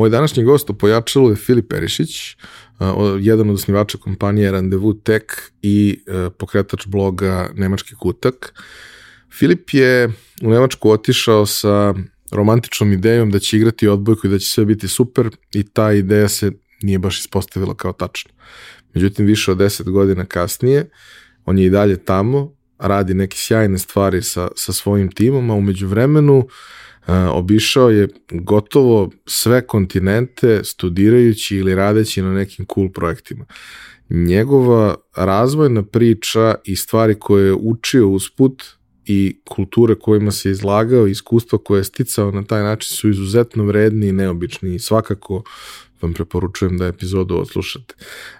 Moj današnji gost u Pojačalu je Filip Perišić, jedan od osnivača kompanije Randevu Tech i pokretač bloga Nemački kutak. Filip je u Nemačku otišao sa romantičnom idejom da će igrati odbojku i da će sve biti super i ta ideja se nije baš ispostavila kao tačna. Međutim, više od 10 godina kasnije, on je i dalje tamo, radi neke sjajne stvari sa, sa svojim timom, a umeđu vremenu uh, obišao je gotovo sve kontinente studirajući ili radeći na nekim cool projektima. Njegova razvojna priča i stvari koje je učio usput i kulture kojima se izlagao, iskustva koje je sticao na taj način su izuzetno vredni i neobični i svakako vam preporučujem da epizodu odslušate.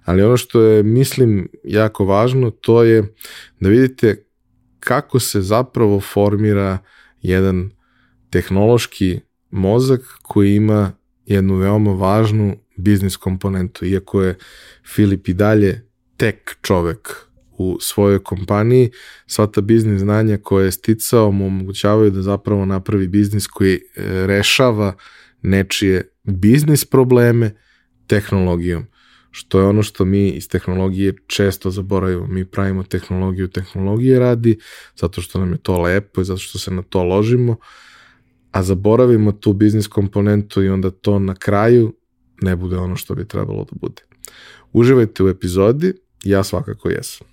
Ali ono što je, mislim, jako važno, to je da vidite kako se zapravo formira jedan tehnološki mozak koji ima jednu veoma važnu biznis komponentu, iako je Filip i dalje tek čovek u svojoj kompaniji, sva ta biznis znanja koje je sticao mu omogućavaju da zapravo napravi biznis koji e, rešava nečije biznis probleme tehnologijom što je ono što mi iz tehnologije često zaboravimo. Mi pravimo tehnologiju tehnologije radi, zato što nam je to lepo i zato što se na to ložimo, a zaboravimo tu biznis komponentu i onda to na kraju ne bude ono što bi trebalo da bude. Uživajte u epizodi, ja svakako jesam.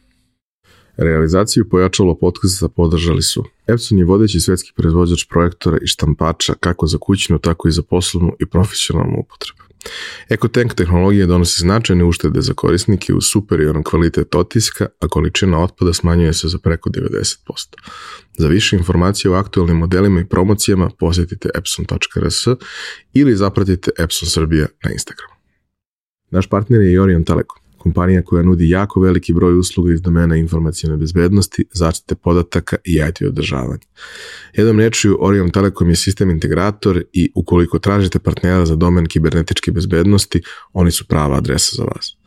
Realizaciju pojačalo podcasta podržali su Epson je vodeći svetski proizvođač projektora i štampača kako za kućnu, tako i za poslovnu i profesionalnu upotrebu. EcoTank tehnologija donosi značajne uštede za korisnike u superioran kvalitet otiska, a količina otpada smanjuje se za preko 90%. Za više informacije o aktualnim modelima i promocijama posjetite epson.rs ili zapratite Epson Srbija na Instagramu. Naš partner je Orion Telekom kompanija koja nudi jako veliki broj usluga iz domena informacijone bezbednosti, zaštite podataka i IT održavanja. Jednom rečju, Orion Telekom je sistem integrator i ukoliko tražite partnera za domen kibernetičke bezbednosti, oni su prava adresa za vas.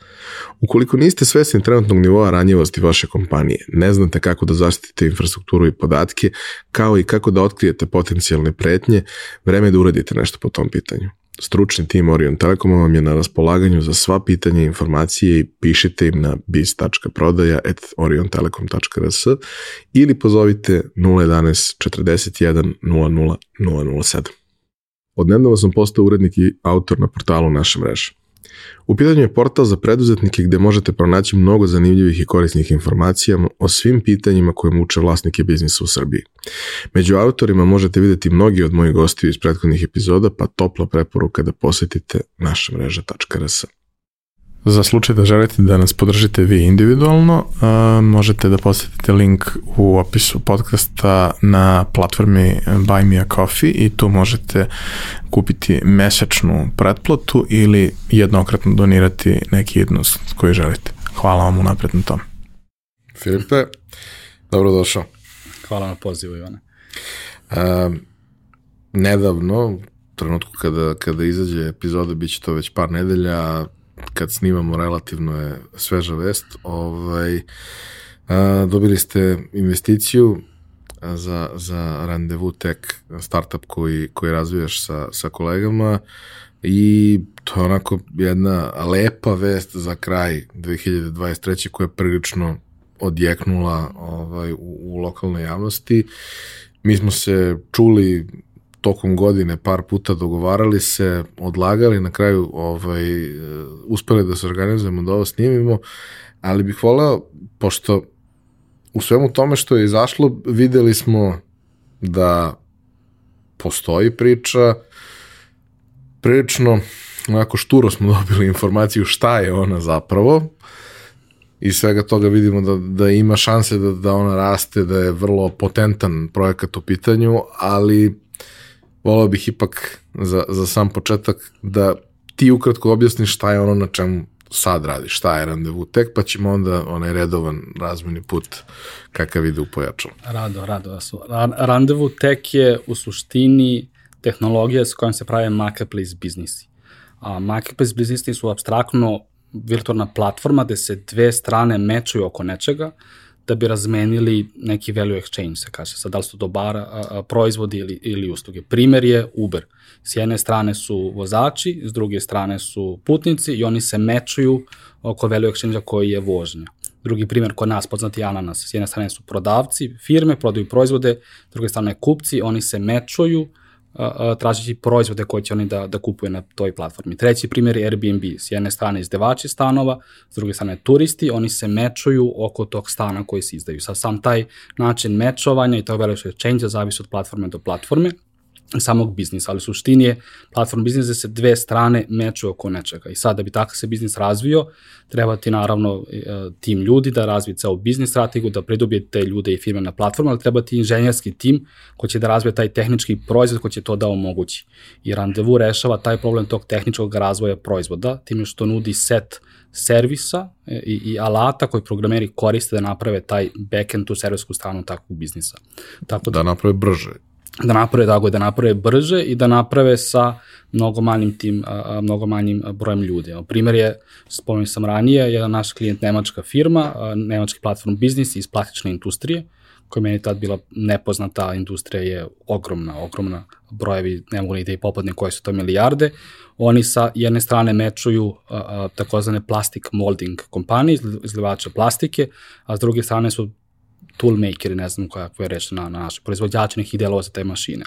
Ukoliko niste svesni trenutnog nivoa ranjivosti vaše kompanije, ne znate kako da zaštitite infrastrukturu i podatke, kao i kako da otkrijete potencijalne pretnje, vreme je da uradite nešto po tom pitanju. Stručni tim Orion Telekoma vam je na raspolaganju za sva pitanja i informacije i pišite im na biz.prodaja.oriontelekom.rs ili pozovite 011 41 00 007. Odnedavno sam postao urednik i autor na portalu naše mreže. U pitanju je portal za preduzetnike gde možete pronaći mnogo zanimljivih i korisnih informacija o svim pitanjima koje muče vlasnike biznisa u Srbiji. Među autorima možete videti mnogi od mojih gostiju iz prethodnih epizoda, pa topla preporuka da posetite naša mreža.rs. Za slučaj da želite da nas podržite vi individualno, uh, možete da posetite link u opisu podcasta na platformi Buy Me a Coffee i tu možete kupiti mesečnu pretplatu ili jednokratno donirati neki jednost koji želite. Hvala vam unapred na tom. Filipe, dobrodošao. Hvala na pozivu, Ivane. Uh, nedavno, u trenutku kada, kada izađe epizoda, bit će to već par nedelja, kad snimamo relativno je sveža vest, ovaj, a, dobili ste investiciju za, za Randevu Tech startup koji, koji razvijaš sa, sa kolegama i to je onako jedna lepa vest za kraj 2023. koja je prilično odjeknula ovaj, u, u lokalnoj javnosti. Mi smo se čuli tokom godine par puta dogovarali se, odlagali, na kraju ovaj, uspeli da se organizujemo da ovo snimimo, ali bih voleo, pošto u svemu tome što je izašlo, videli smo da postoji priča, prilično onako šturo smo dobili informaciju šta je ona zapravo, i svega toga vidimo da, da ima šanse da, da ona raste, da je vrlo potentan projekat u pitanju, ali volao bih ipak za, za sam početak da ti ukratko objasniš šta je ono na čemu sad radiš, šta je randevu tek, pa ćemo onda onaj redovan razmeni put kakav ide u pojačalo. Rado, rado. Randevu tek je u suštini tehnologija s kojom se prave marketplace biznisi. A marketplace biznisi su abstraktno virtualna platforma gde se dve strane mečuju oko nečega, da bi razmenili neki value exchange, se kaže, sad da li su dobara, a, a, proizvodi ili, ili usluge. Primer je Uber. S jedne strane su vozači, s druge strane su putnici i oni se mečuju oko value exchange koji je vožnja. Drugi primjer kod nas, poznati ananas. S jedne strane su prodavci, firme, prodaju proizvode, s druge strane kupci, oni se mečuju tražeći proizvode koje će oni da, da kupuju na toj platformi. Treći primjer je Airbnb. S jedne strane izdevači stanova, s druge strane turisti, oni se mečuju oko tog stana koji se izdaju. Sa sam taj način mečovanja i tog velikog change zavisi od platforme do platforme samog biznisa, ali u suštini je platform biznisa se dve strane meču oko nečega i sad da bi takav se biznis razvio, treba ti naravno e, tim ljudi da razvije ceo biznis strategiju, da pridobije te ljude i firme na platformu, ali treba ti inženjerski tim ko će da razvije taj tehnički proizvod ko će to da omogući. I Randevu rešava taj problem tog tehničkog razvoja proizvoda, time što nudi set servisa e, i, i alata koji programeri koriste da naprave taj backend, tu servisku stranu takvog biznisa. Tako da, da naprave brže da naprave tako da naprave brže i da naprave sa mnogo manjim tim mnogo manjim brojem ljudi. Primer je spomenuo sam ranije, jedan naš klijent nemačka firma, nemački platform biznis iz plastične industrije, koja meni tad bila nepoznata, industrija je ogromna, ogromna, brojevi, ne mogu ni da i popadne koje su to milijarde. Oni sa jedne strane mečuju takozvane plastic molding kompanije, izlivače plastike, a s druge strane su toolmakeri, ne znam koja je reč na, na naše proizvođače nekih delova za te mašine.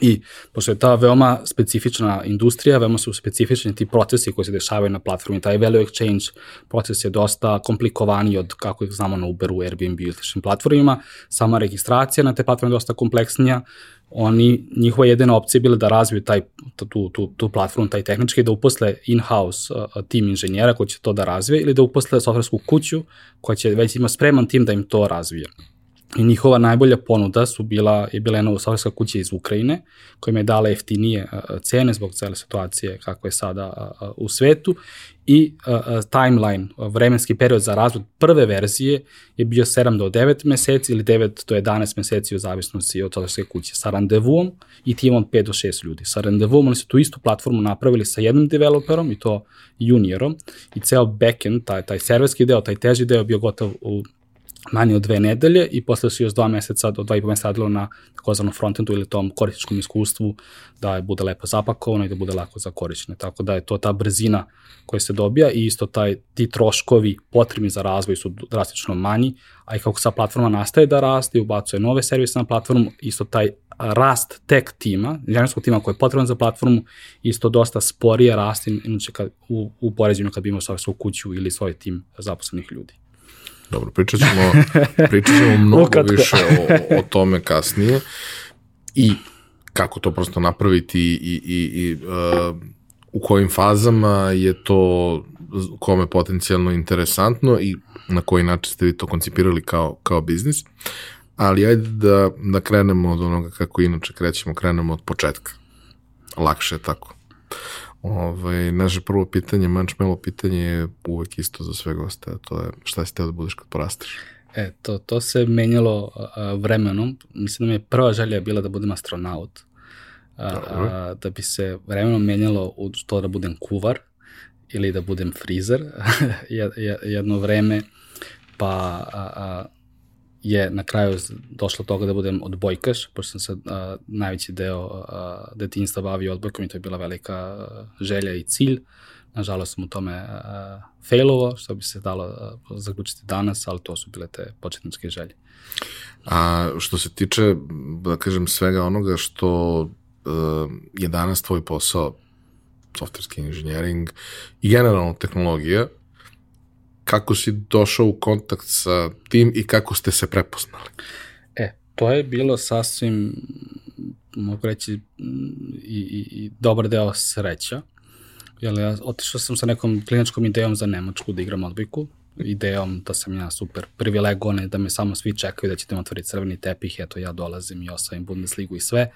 I pošto je ta veoma specifična industrija, veoma su specifični ti procesi koji se dešavaju na platformi, taj value exchange proces je dosta komplikovaniji od kako ih znamo na Uberu, Airbnb i sličnim platformima, sama registracija na te platforme je dosta kompleksnija, oni, njihova jedina opcija je bila da razviju taj, tu, tu, tu platformu, taj tehnički, da uposle in-house uh, tim inženjera koji će to da razvije ili da uposle softwaresku kuću koja će već ima spreman tim da im to razvije. I njihova najbolja ponuda su bila, je bila jedna softwareska kuća iz Ukrajine, koja im je dala jeftinije cene zbog cele situacije kako je sada u svetu i timeline, vremenski period za razvod prve verzije je bio 7 do 9 meseci ili 9 do 11 meseci u zavisnosti od softwareske kuće sa randevuom i timom 5 do 6 ljudi. Sa randevuom oni su tu istu platformu napravili sa jednim developerom i to juniorom i ceo backend, taj, taj serverski deo, taj teži deo bio gotov u manje od dve nedelje i posle su još dva meseca do dva i po meseca radilo na takozvanom frontendu ili tom korisničkom iskustvu da je bude lepo zapakovano i da bude lako za korišćenje. Tako da je to ta brzina koja se dobija i isto taj, ti troškovi potrebni za razvoj su drastično manji, a i kako sa platforma nastaje da raste i ubacuje nove servise na platformu, isto taj rast tech tima, inženjerskog tima koji je potreban za platformu, isto dosta sporije rasti inače kad, u, u poređenju kad bi imao svoju kuću ili svoj tim zaposlenih ljudi. Dobro, pričat ćemo, pričat ćemo mnogo više o, o tome kasnije i kako to prosto napraviti i, i, i uh, u kojim fazama je to kome potencijalno interesantno i na koji način ste vi to koncipirali kao, kao biznis. Ali ajde da, da krenemo od onoga kako inače krećemo, krenemo od početka. Lakše je tako. Ovaj, naše prvo pitanje, mančmelo pitanje je uvek isto za sve goste, a to je šta si teo da budeš kad porasteš? E, to, to se menjalo a, vremenom. Mislim da mi je prva želja bila da budem astronaut. A, a, da bi se vremenom menjalo u to da budem kuvar ili da budem frizer jedno vreme, pa a, a, je na kraju došlo toga da budem odbojkaš, pošto sam se a, najveći deo a, detinjstva bavio odbojkom i to je bila velika želja i cilj. Nažalost sam u tome a, failovo, što bi se dalo a, zaključiti danas, ali to su bile te početničke želje. A što se tiče, da kažem, svega onoga što uh, je danas tvoj posao, softverski inženjering i generalno tehnologija, kako si došao u kontakt sa tim i kako ste se prepoznali? E, to je bilo sasvim, mogu reći, i, i, i dobar deo sreća. Jer ja otišao sam sa nekom kliničkom idejom za Nemačku da igram odbojku, idejom da sam ja super privilegovan da me samo svi čekaju da ćete mi otvoriti crveni tepih, eto ja dolazim i osvajam Bundesligu i sve.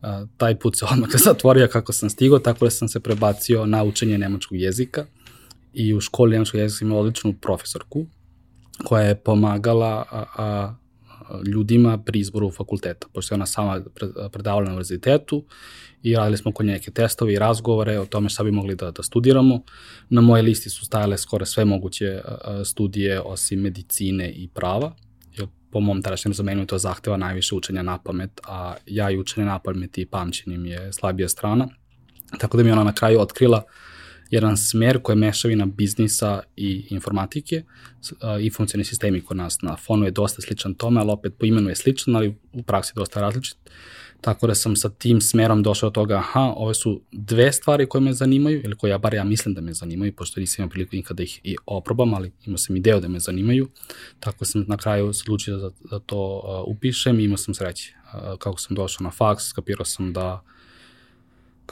Uh, taj put se odmah zatvorio kako sam stigao, tako da sam se prebacio na učenje nemačkog jezika i u školi nemačkog jezika imala odličnu profesorku koja je pomagala a, a, ljudima pri izboru fakulteta, pošto je ona sama predavala na univerzitetu i radili smo kod neke testove i razgovore o tome šta bi mogli da, da studiramo. Na moje listi su stajale skoro sve moguće studije osim medicine i prava po mom tadašnjem razumenju to zahteva najviše učenja na pamet, a ja i učenje na pamet i pamćenje je slabija strana. Tako da mi ona na kraju otkrila jedan smer koji je mešavina biznisa i informatike i funkcioni sistemi kod nas na fonu je dosta sličan tome, ali opet po imenu je sličan, ali u praksi dosta različit. Tako da sam sa tim smerom došao do toga, aha, ove su dve stvari koje me zanimaju, ili koje ja bar ja mislim da me zanimaju, pošto nisam imao priliku nikada ih i oprobam, ali imao sam ideo da me zanimaju. Tako sam na kraju odlučio da, da to uh, upišem i imao sam sreće. Uh, kako sam došao na faks, skapirao sam da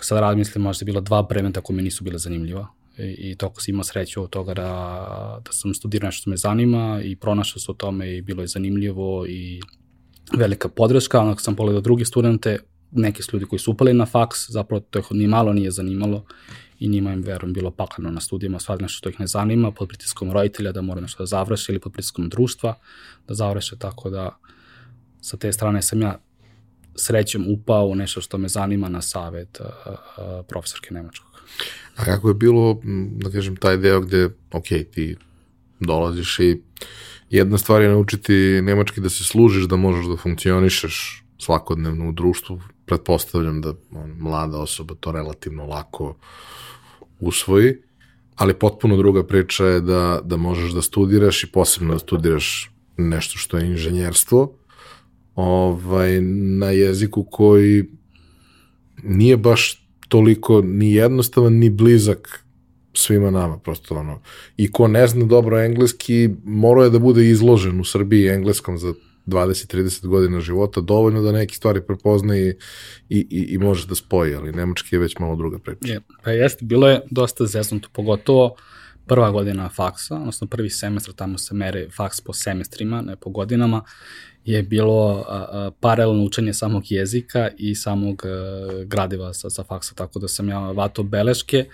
sad razmislim, možda je bilo dva predmeta koje mi nisu bile zanimljiva. I, i toko sam imao sreću od toga da, da sam studirao nešto što me zanima i pronašao se o tome i bilo je zanimljivo i velika podrška, onako sam pogledao drugi studente, neki su ljudi koji su upali na faks, zapravo to ih ni malo nije zanimalo i njima im, verujem, bilo pakleno na studijama, stvari nešto što ih ne zanima, pod pritiskom roditelja da mora nešto da završe ili pod pritiskom društva da završe, tako da sa te strane sam ja srećem upao u nešto što me zanima na savet profesorke Nemačkog. A kako je bilo, da kažem, taj deo gde, ok, ti dolaziš i jedna stvar je naučiti nemački da se služiš, da možeš da funkcionišeš svakodnevno u društvu. Pretpostavljam da on, mlada osoba to relativno lako usvoji, ali potpuno druga priča je da, da možeš da studiraš i posebno da studiraš nešto što je inženjerstvo, ovaj, na jeziku koji nije baš toliko ni jednostavan, ni blizak svima nama, prosto ono. I ko ne zna dobro engleski, morao je da bude izložen u Srbiji engleskom za 20-30 godina života, dovoljno da neke stvari prepozna i, i, i, i može da spoji, ali nemački je već malo druga priča. Je, pa jeste, bilo je dosta zeznuto, pogotovo prva godina faksa, odnosno prvi semestar, tamo se mere faks po semestrima, ne po godinama, je bilo paralelno učenje samog jezika i samog a, gradiva sa, sa faksa, tako da sam ja vato beleške,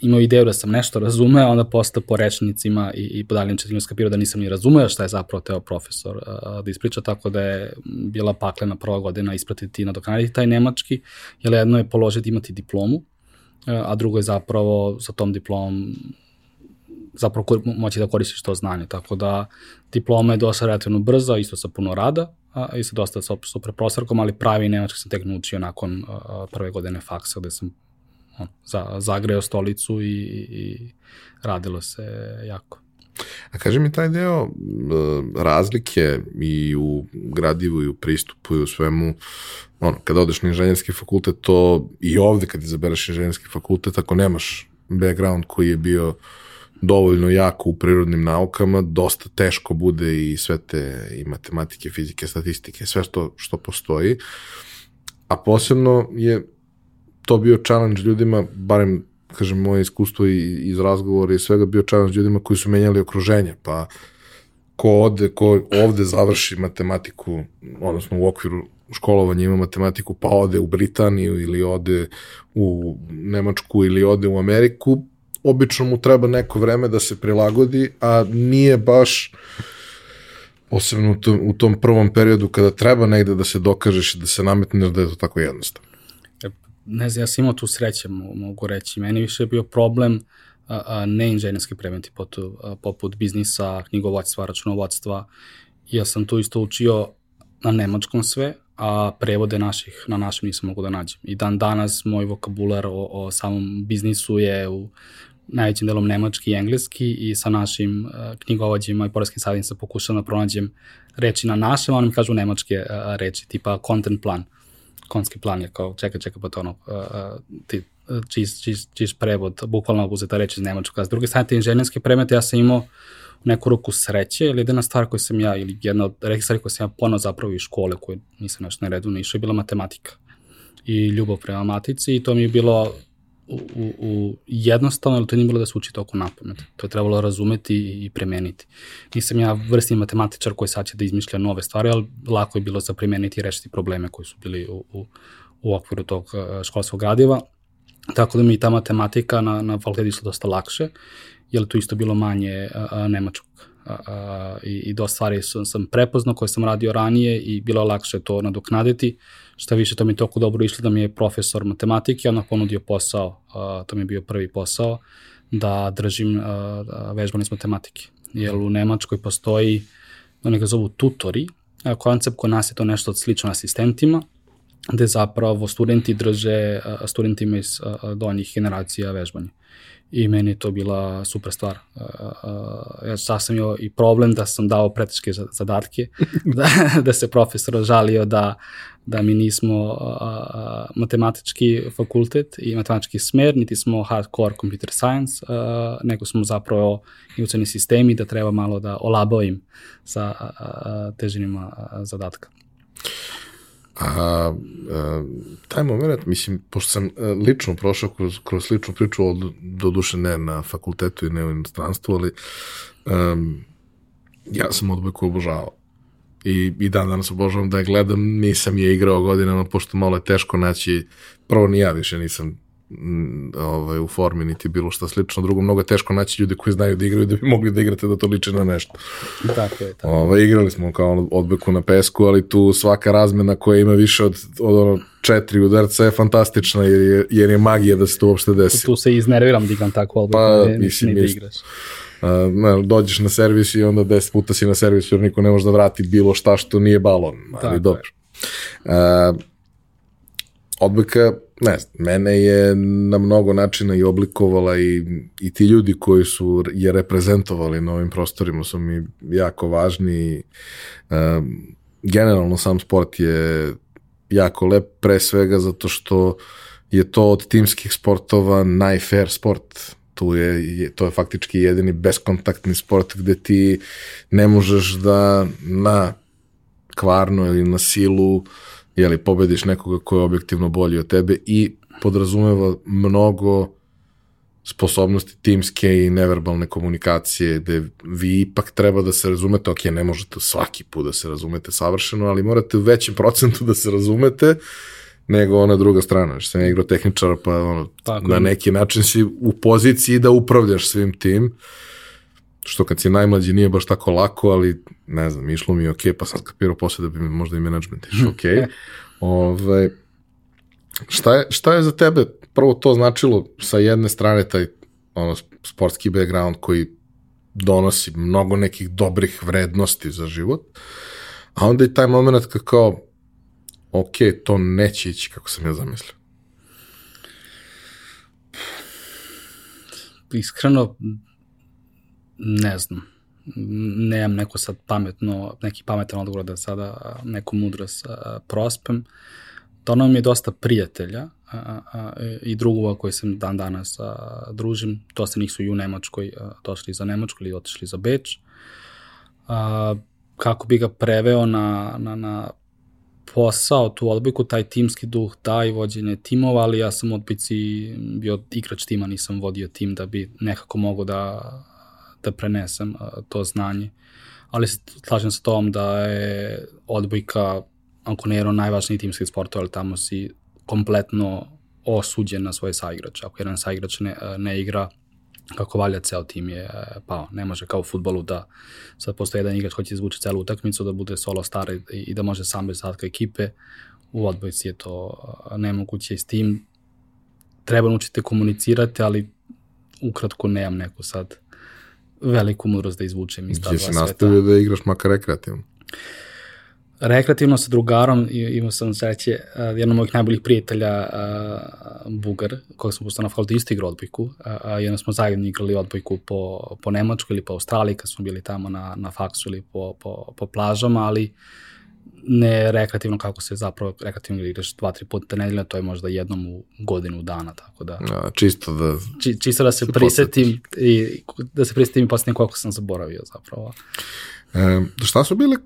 imao ideju da sam nešto razumeo, onda posle po rečnicima i, i po daljim četima skapirao da nisam ni razumeo šta je zapravo teo profesor da ispriča, tako da je bila paklena prva godina ispratiti i nadoknaditi taj nemački, jer jedno je položiti imati diplomu, a drugo je zapravo sa tom diplomom zapravo moći da koristiš to znanje. Tako da diploma je dosta relativno brza, isto sa puno rada, a, i sa dosta super prostorkom, ali pravi nemački sam tek naučio nakon a, prve godine faksa, gde sam on, za, zagreo stolicu i, i radilo se jako. A kaže mi taj deo razlike i u gradivu i u pristupu i u svemu, ono, kada odeš na inženjerski fakultet, to i ovde kad izabereš inženjerski fakultet, ako nemaš background koji je bio uh, dovoljno jako u prirodnim naukama, dosta teško bude i sve te i matematike, fizike, statistike, sve što, što postoji. A posebno je to bio challenge ljudima, barem kažem moje iskustvo i iz razgovora i svega bio challenge ljudima koji su menjali okruženje, pa ko ode, ko ovde završi matematiku, odnosno u okviru školovanja ima matematiku, pa ode u Britaniju ili ode u Nemačku ili ode u Ameriku, obično mu treba neko vreme da se prilagodi, a nije baš posebno u tom, u tom prvom periodu kada treba negde da se dokažeš i da se nametneš da je to tako jednostavno. E, ne znam, ja sam imao tu sreće, mogu reći. Meni više je bio problem a, a, ne inženjerski predmeti poput, poput biznisa, knjigovodstva, računovodstva. Ja sam tu isto učio na nemačkom sve, a prevode naših na našem nisam mogu da nađem. I dan danas moj vokabular o, o samom biznisu je u najvećim delom nemački i engleski i sa našim uh, knjigovođima i poreskim savjetnicima pokušavam da pronađem reči na našem, a oni mi kažu nemačke uh, reči, tipa content plan. Konski plan je kao čeka, čeka, pa to ono, uh, ti, čist, čist, čist prevod, bukvalno uzeta reč iz nemačkog. A s druge strane, te inženjerske premete ja sam imao neku ruku sreće, ili jedna stvar koju sam ja, ili jedna od rekih stvari koje sam ja ponao zapravo iz škole, koje nisam nešto na redu ne išao, je bila matematika i ljubav prema matici i to mi je bilo u, u, jednostavno, ali to nije bilo da se uči toliko na pamet. To je trebalo razumeti i premeniti. Nisam ja vrstni matematičar koji sad će da izmišlja nove stvari, ali lako je bilo za premeniti i rešiti probleme koji su bili u, u, u okviru tog e, školskog gradiva. Tako da mi ta matematika na, na fakultetu išla dosta lakše, jer tu isto bilo manje a, a, nemačkog. A, a, i, I dosta stvari sam, sam prepoznao koje sam radio ranije i bilo lakše to nadoknaditi. Šta više, to mi je toliko dobro išlo da mi je profesor matematike, onda ponudio posao, a, to mi je bio prvi posao, da držim a, vežbanje iz matematike. Jer u Nemačkoj postoji oni ga zovu tutori, a koncept kod nas je to nešto slično asistentima, gde zapravo studenti drže studentima iz donjih generacija vežbanje i meni je to bila super stvar. Ja sad sam imao i problem da sam dao preteške zadatke, da, da se profesor žalio da, da mi nismo a, matematički fakultet i matematički smer, niti smo hardcore computer science, a, nego smo zapravo i sistemi da treba malo da olabavim sa a, a, težinima zadatka. A, a taj moment, mislim, pošto sam a, e, lično prošao kroz, kroz sličnu priču, od, do duše ne na fakultetu i ne u inostranstvu, ali um, ja sam odbojku obožavao. I, I dan danas obožavam da je gledam, nisam je igrao godinama, pošto malo je teško naći, prvo ni ja više nisam ovaj, u formi niti bilo šta slično. Drugo, mnogo je teško naći ljude koji znaju da igraju da bi mogli da igrate da to liči na nešto. Tako je. Tako. Ovaj, igrali smo kao odbeku na pesku, ali tu svaka razmena koja ima više od, od ono četiri udarca je fantastična jer je, jer je magija da se to uopšte desi. Tu se iznerviram da igram tako odbeku, pa, ne, mislim, ne da igraš. Uh, dođeš na servis i onda 10 puta si na servisu jer niko ne može da vrati bilo šta što nije balon, ali tako dobro. Je. Uh, odbojka, ne mene je na mnogo načina i oblikovala i, i ti ljudi koji su je reprezentovali na ovim prostorima su mi jako važni um, generalno sam sport je jako lep pre svega zato što je to od timskih sportova najfair sport tu je, je, to je faktički jedini beskontaktni sport gde ti ne možeš da na kvarno ili na silu uh, jeli, pobediš nekoga ko je objektivno bolji od tebe i podrazumeva mnogo sposobnosti timske i neverbalne komunikacije, gde vi ipak treba da se razumete, ok, ne možete svaki put da se razumete savršeno, ali morate u većem procentu da se razumete nego ona druga strana. Što sam ja igrao tehničara, pa ono, Tako na neki način si u poziciji da upravljaš svim tim. Što kad si najmlađi nije baš tako lako, ali ne znam, išlo mi je okej, okay, pa sam skapirao posle da bi mi možda i management išao okej. Okay. Ove, ovaj, šta, je, šta je za tebe prvo to značilo sa jedne strane taj ono, sportski background koji donosi mnogo nekih dobrih vrednosti za život, a onda i taj moment kao ok, to neće ići kako sam ja zamislio. Iskreno, Ne znam. Nemam neko sad pametno, neki pametan odgovor da sada neku mudrost prospem. Donao mi je dosta prijatelja a, a, i drugova koji sam dan danas a, družim. Dosta njih su i u Nemačkoj a, došli za Nemačku ili otišli za Beč. A, kako bi ga preveo na, na, na posao, tu odbojku, taj timski duh, i vođenje timova, ali ja sam odbojci bio igrač tima, nisam vodio tim da bi nekako mogo da da prenesem to znanje. Ali slažem se tom da je odbojka, ako ne jedan najvažniji timski sport, ali tamo si kompletno osuđen na svoje saigrače. Ako jedan saigrač ne, ne igra kako valja, ceo tim je pao. Ne može kao u futbolu da sad postoji jedan igrač koji će izvući celu utakmicu, da bude solo star i, i da može sam bez sadka ekipe. U odbojci je to nemoguće i s tim treba naučiti komunicirati, ali ukratko nemam neku sad veliku mudrost da izvučem iz ta dva sveta. Ti si nastavio da igraš makar rekreativno? Rekreativno sa drugarom imao sam sreće, uh, jednog mojih najboljih prijatelja, uh, Bugar, koga sam postao na fakultu isto igrao odbojku, uh, jedno smo zajedno igrali odbojku po, po Nemačku ili po Australiji kad smo bili tamo na, na faksu ili po, po, po plažama, ali ne rekreativno kako se zapravo rekreativno igraš dva, tri puta nedeljno, to je možda jednom u godinu dana, tako da... A, čisto da... Či, čisto da se prisetim i da se prisetim i posle koliko sam zaboravio zapravo. E, šta su bile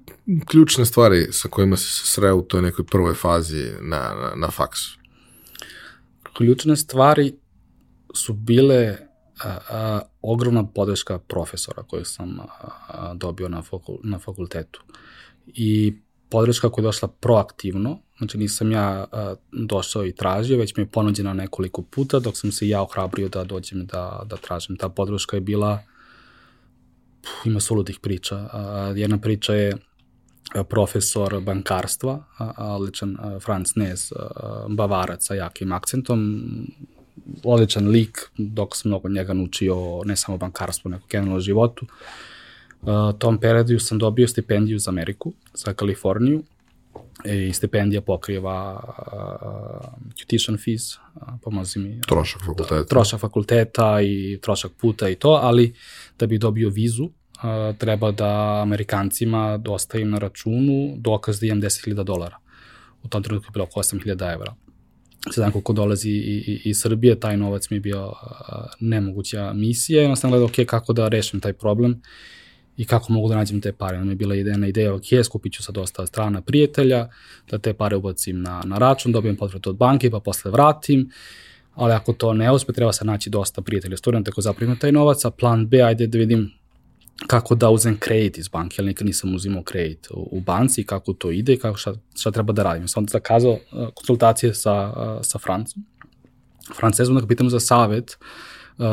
ključne stvari sa kojima si se sreo u toj nekoj prvoj fazi na, na, na faksu? Ključne stvari su bile a, a, ogromna podrška profesora koju sam a, a, dobio na, fakul, na fakultetu. I podrška koja je došla proaktivno, znači nisam ja a, došao i tražio, već mi je ponuđena nekoliko puta dok sam se ja ohrabrio da dođem da, da tražim. Ta podrška je bila, puf, ima suludih priča. A, jedna priča je profesor bankarstva, odličan Franz Nez, bavarac sa jakim akcentom, odličan lik, dok sam mnogo njega naučio ne samo bankarstvo, nego generalno životu. Tom periodu sam dobio stipendiju za Ameriku, za Kaliforniju, i stipendija pokriva uh, tuition fees, uh, pomozi mi. Trošak fakulteta. Da, trošak fakulteta i trošak puta i to, ali da bi dobio vizu, uh, treba da Amerikancima dostavim na računu dokaz da imam 10.000 dolara. U tom trenutku je bilo oko 8.000 evra. Sada koliko dolazi i, i, i Srbije, taj novac mi je bio uh, nemoguća misija i onda sam gledao, ok, kako da rešim taj problem i kako mogu da nađem te pare. Ono je bila ideja, ideja, ok, skupit ću sa dosta strana prijatelja, da te pare ubacim na, na račun, dobijem potvrdu od banke, pa posle vratim, ali ako to ne uspe, treba se naći dosta prijatelja, studenta koji zaprima taj novac, a plan B, ajde da vidim kako da uzem kredit iz banke, ali nikad nisam uzimao kredit u, banci, kako to ide i kako šta, šta treba da radim. Sam zakazao uh, konsultacije sa, uh, sa Francom. Francezom da ga pitam za savet, uh,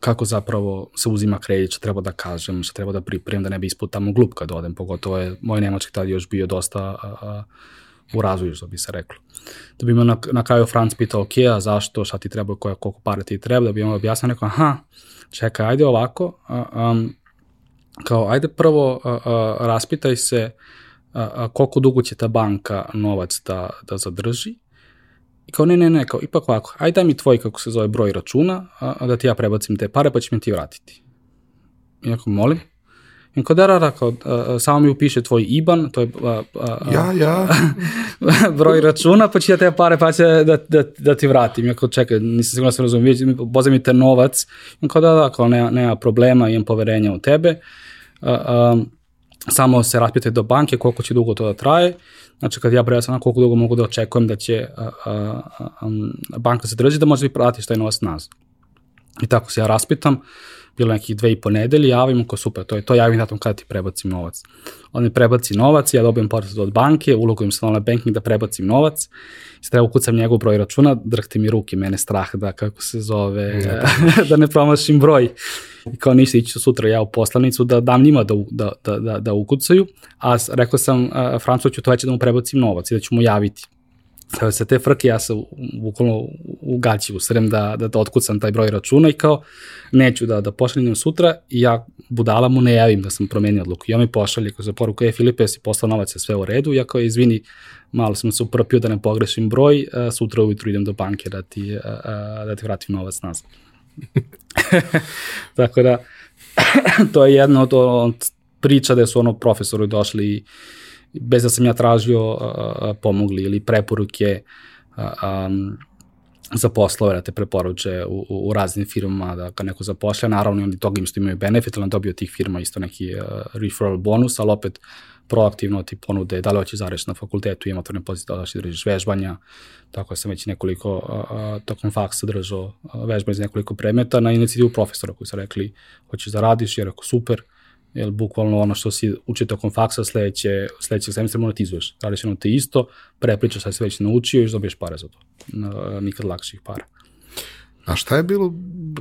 kako zapravo se uzima kredit, što treba da kažem, što treba da pripremim, da ne bi ispod tamo glup kad odem, pogotovo je moj nemački tad još bio dosta uh, u razvoju, što bi se reklo. Da bi me na, na kraju Franc pitao, ok, a zašto, šta ti treba, koja, koliko para ti treba, da bi on objasnio neko, aha, čekaj, ajde ovako, um, kao, ajde prvo uh, uh, raspitaj se uh, uh, koliko dugo će ta banka novac da, da zadrži, I kao, ne, ne, ne, kao, ipak ovako, aj daj mi tvoj, kako se zove, broj računa, a, a da ti ja prebacim te pare, pa će mi ti vratiti. I molim. I kao, da, da, da, kao, a, samo mi upiše tvoj IBAN, to je a, a, ja, ja. broj računa, pa će ja te pare, pa će da, da, da ti vratim. Ja kao, čekaj, nisam sigurno da se razumijem, mi te novac. I kao, da, da, kao, nema, nema problema, imam poverenja u tebe. A, a, samo se raspitaj do banke koliko će dugo to da traje Znači, kad ja brojam koliko dugo mogu da očekujem da će a, a, a, banka se drži, da može vi pratiš taj novac nazad. I tako se ja raspitam, bilo nekih dve i po nedelji, javim ko super, to je to, javim datom kada ti prebacim novac. On mi prebaci novac, ja dobijem potvrdu od banke, ulogujem se na online banking da prebacim novac, i treba ukucam njegov broj računa, drhte mi ruke, mene strah da, kako se zove, da ne promašim broj. I kao ništa, ići sutra ja u poslanicu da dam njima da, da, da, da, da ukucaju, a rekao sam Francu ću to već da mu prebacim novac i da ću mu javiti. Sada se te frke, ja se bukvalno u gaći usrem da, da, da otkucam taj broj računa i kao neću da, da pošaljem sutra i ja budala mu ne javim da sam promenio odluku. I on mi pošalje kao za poruku, e Filipe, si poslao novac, je sve u redu, ja kao izvini, malo sam se uprpio da ne pogrešim broj, sutra ujutru idem do banke da ti, da ti vratim novac nazad. Tako da, to je jedno od, od priča da su ono profesori došli i bez da sam ja tražio pomogli ili preporuke um, za poslove da te preporuče u, u, u raznim firmama da kad neko zapošlja, naravno oni toga im što imaju benefit, ali dobio tih firma isto neki uh, referral bonus, ali opet proaktivno ti ponude da li hoćeš zareš na fakultetu, ima otvorene pozicije da hoćeš da držiš vežbanja, tako da sam već nekoliko, uh, tokom faksa držao vežbanje iz nekoliko predmeta na inicijativu profesora koji su rekli hoćeš da radiš, jer ako super, jer bukvalno ono što si učio tokom faksa sledeće, sledećeg semestra monetizuješ. Radiš jedno te isto, prepričaš šta si već naučio i dobiješ pare za to. Nikad lakših para. A šta je bilo,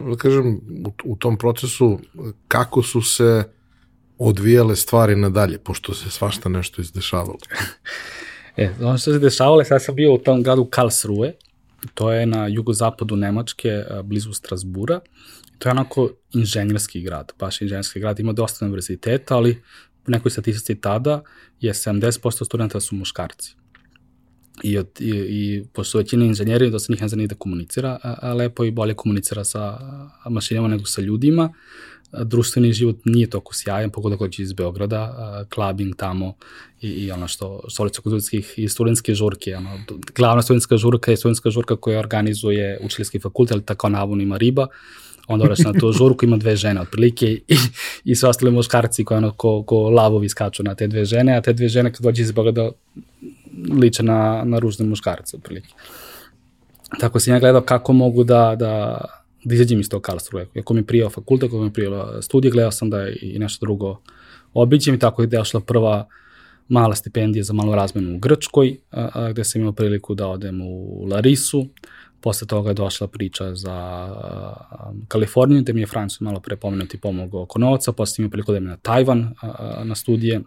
da kažem, u, u tom procesu, kako su se odvijale stvari nadalje, pošto se svašta nešto izdešavalo? e, ono što se dešavalo, sad sam bio u tom gradu Karlsruhe, to je na jugozapadu Nemačke, blizu Strasbura, to je onako inženjerski grad, baš inženjerski grad, ima dosta univerziteta, ali u nekoj statistici tada je 70% studenta su muškarci. I, od, i, i pošto većina inženjeri, dosta njih ne zna da komunicira, a, a lepo i bolje komunicira sa mašinama nego sa ljudima, društveni život nije toliko sjajan, pogodak dođe iz Beograda, klubing tamo i, i ono što, stolica kulturskih i studentske žurke. Ono, glavna studentska žurka je studentska žurka koja organizuje učiteljski fakultet, ali tako navodno ima riba, onda odeš na tu žurku, ima dve žene otprilike i, i sve ostale muškarci koji ono ko, ko lavovi skaču na te dve žene, a te dve žene kad dođe iz Beograda liče na, na ružne muškarce otprilike. Tako sam ja gledao kako mogu da, da, da izađem iz tog Karlsruhe. Ako mi prijao fakultet, ako mi prijao studije, gledao sam da i nešto drugo obiđem i tako je došla prva mala stipendija za malu razmenu u Grčkoj, a, a, gde sam imao priliku da odem u Larisu, Posle toga je došla priča za um, Kaliforniju, gde mi je Francu malo pre pomenuti pomogao oko novca, posle imao priliku da mi na Tajvan na studije.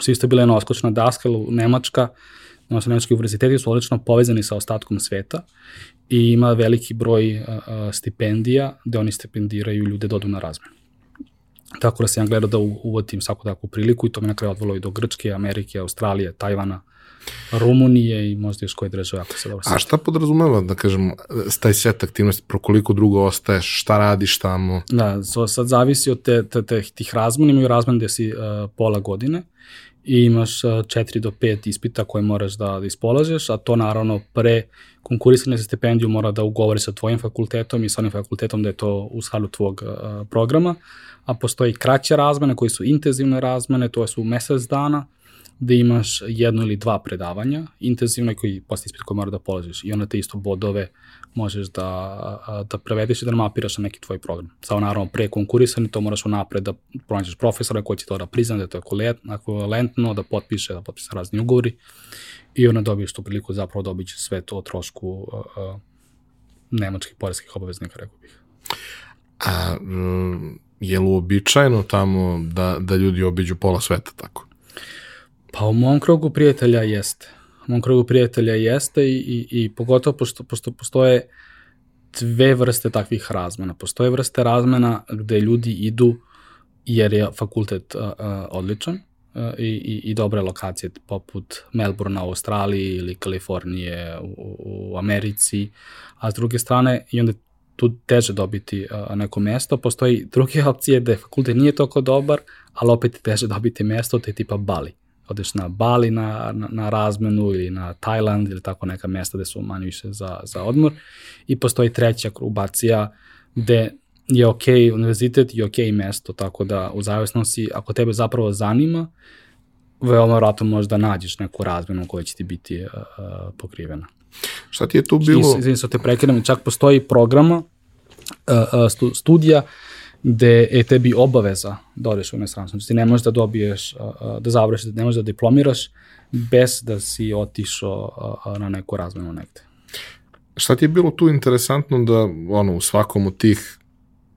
Svi isto bila jedna oskočna daska, Nemačka, odnosno Nemački univerziteti su odlično povezani sa ostatkom sveta i ima veliki broj stipendija gde oni stipendiraju ljude da odu na razmenu. Tako da sam ja gledao da uvotim svaku takvu priliku i to me na kraju odvalo i do Grčke, Amerike, Australije, Tajvana, Rumunije i možda još koje države, ako se dobro A šta podrazumeva, da kažem, taj set aktivnosti, pro koliko drugo ostaješ, šta radiš tamo? Da, so, sad zavisi od te, te, te, tih razmena, imaju razmena gde si uh, pola godine i imaš uh, 4 do 5 ispita koje moraš da, da ispolažeš, a to naravno pre konkurisanja za stipendiju mora da ugovori sa tvojim fakultetom i sa onim fakultetom da je to u skladu tvog uh, programa, a postoji kraće razmene koji su intenzivne razmene, to su mesec dana, da imaš jedno ili dva predavanja intenzivno koji posle ispit koji mora da polažiš i onda te isto bodove možeš da, da prevedeš i da mapiraš na neki tvoj program. Samo naravno pre konkurisani to moraš unapred da pronađeš profesora koji će to da prizna da je to ekvivalentno, da potpiše, da potpiše razni ugovori i onda dobiješ tu priliku zapravo da sve to o trošku nemačkih poreskih obaveznika, rekao bih. A je li uobičajeno tamo da, da ljudi obiđu pola sveta tako? Pa u mom krugu prijatelja jeste. U mom krugu prijatelja jeste i, i, i pogotovo pošto, pošto postoje dve vrste takvih razmena. Postoje vrste razmena gde ljudi idu jer je fakultet uh, odličan i, i, i dobre lokacije poput Melbourne u Australiji ili Kalifornije u, u Americi, a s druge strane i onda tu teže dobiti uh, neko mesto. Postoji druge opcije da fakultet nije toliko dobar, ali opet teže dobiti mesto, te tipa Bali odeš na Bali na, na, na razmenu ili na Tajland ili tako neka mesta gde su manje više za, za odmor i postoji treća krubacija gde je ok univerzitet i ok mesto, tako da u zavisnosti, ako tebe zapravo zanima, veoma vratno možda nađeš neku razmenu koja će ti biti uh, pokrivena. Šta ti je tu bilo? Izvim se te prekidam, čak postoji programa, uh, uh, studija gde je tebi obaveza da odeš u inostranstvo. Znači ti ne možeš da dobiješ, da završiš, da ne možeš da diplomiraš bez da si otišao na neku razmenu negde. Šta ti je bilo tu interesantno da ono, u svakom od tih,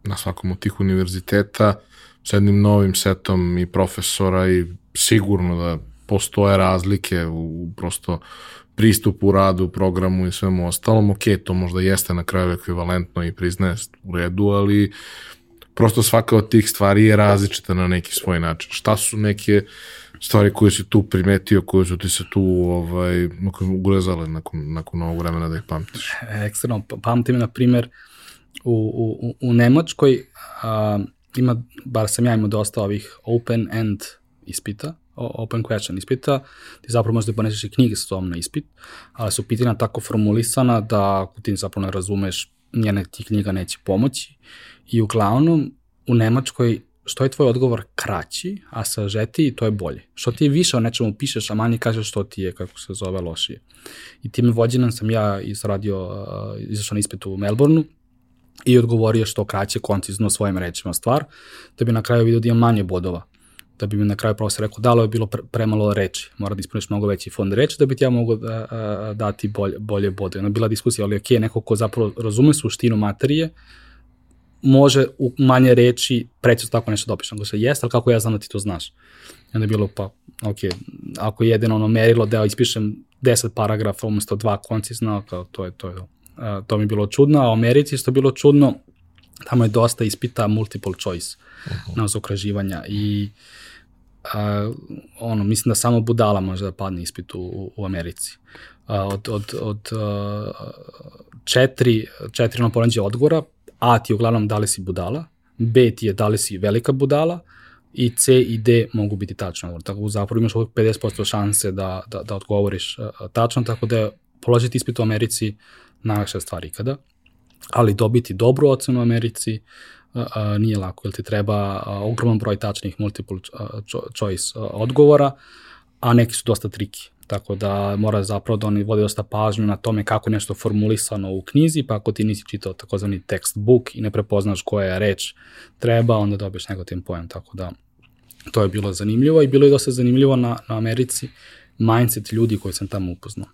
na svakom od tih univerziteta s jednim novim setom i profesora i sigurno da postoje razlike u prosto pristupu, radu, programu i svemu ostalom. Ok, to možda jeste na kraju ekvivalentno i priznaje u redu, ali prosto svaka od tih stvari je različita na neki svoj način. Šta su neke stvari koje si tu primetio, koje su ti se tu ovaj, ulezale nakon, nakon ovog vremena da ih pamtiš? Ekstremno, pamtim na primer u, u, u Nemačkoj a, ima, bar sam ja imao dosta ovih open-end ispita, open question ispita, ti zapravo možeš da poneseš i knjige sa tom na ispit, ali su pitanja tako formulisana da ti zapravo ne razumeš, njene ti knjiga neće pomoći I uglavnom u Nemačkoj što je tvoj odgovor kraći, a sažetiji, to je bolje. Što ti više o nečemu pišeš, a manje kažeš što ti je, kako se zove, lošije. I time vođenom sam ja izradio, uh, izašao na ispitu u Melbourneu i odgovorio što kraće, koncizno svojim rečima stvar, da bi na kraju vidio da imam manje bodova. Da bi mi na kraju profesor rekao, da je bilo pre, premalo reči, mora da ispuniš mnogo veći fond reči da bi ti ja mogao da, a, dati bolje, bolje bode. Ona bila diskusija, ali ok, neko ko zapravo razume suštinu materije, može u manje reči precizno tako nešto da opišem. Go se jeste, ali kako ja znam da ti to znaš? I onda je bilo, pa, ok, ako je jedino ono merilo da ja ispišem 10 paragrafa umesto dva koncizna, kao to je, to je, uh, to mi je bilo čudno, a u Americi isto bilo čudno, tamo je dosta ispita multiple choice uh -huh. na zaokraživanja i uh, ono, mislim da samo budala može da padne ispit u, u Americi. Uh, od, od, od uh, četiri, četiri ono poređe odgovora, A ti je uglavnom da li si budala, B ti je da li si velika budala i C i D mogu biti tačno. Tako u zapravo imaš uvijek 50% šanse da, da, da odgovoriš tačno, tako da je položiti ispit u Americi najlakša stvar ikada. Ali dobiti dobru ocenu u Americi uh, nije lako, jer ti treba uh, ogroman broj tačnih multiple choice odgovora, a neki su dosta triki. Tako da mora zapravo da oni vode dosta pažnju na tome kako je nešto formulisano u knjizi, pa ako ti nisi čitao takozvani textbook i ne prepoznaš koja je reč treba, onda dobiješ negativni pojam. Tako da to je bilo zanimljivo i bilo je dosta zanimljivo na, na Americi mindset ljudi koji sam tamo upoznao.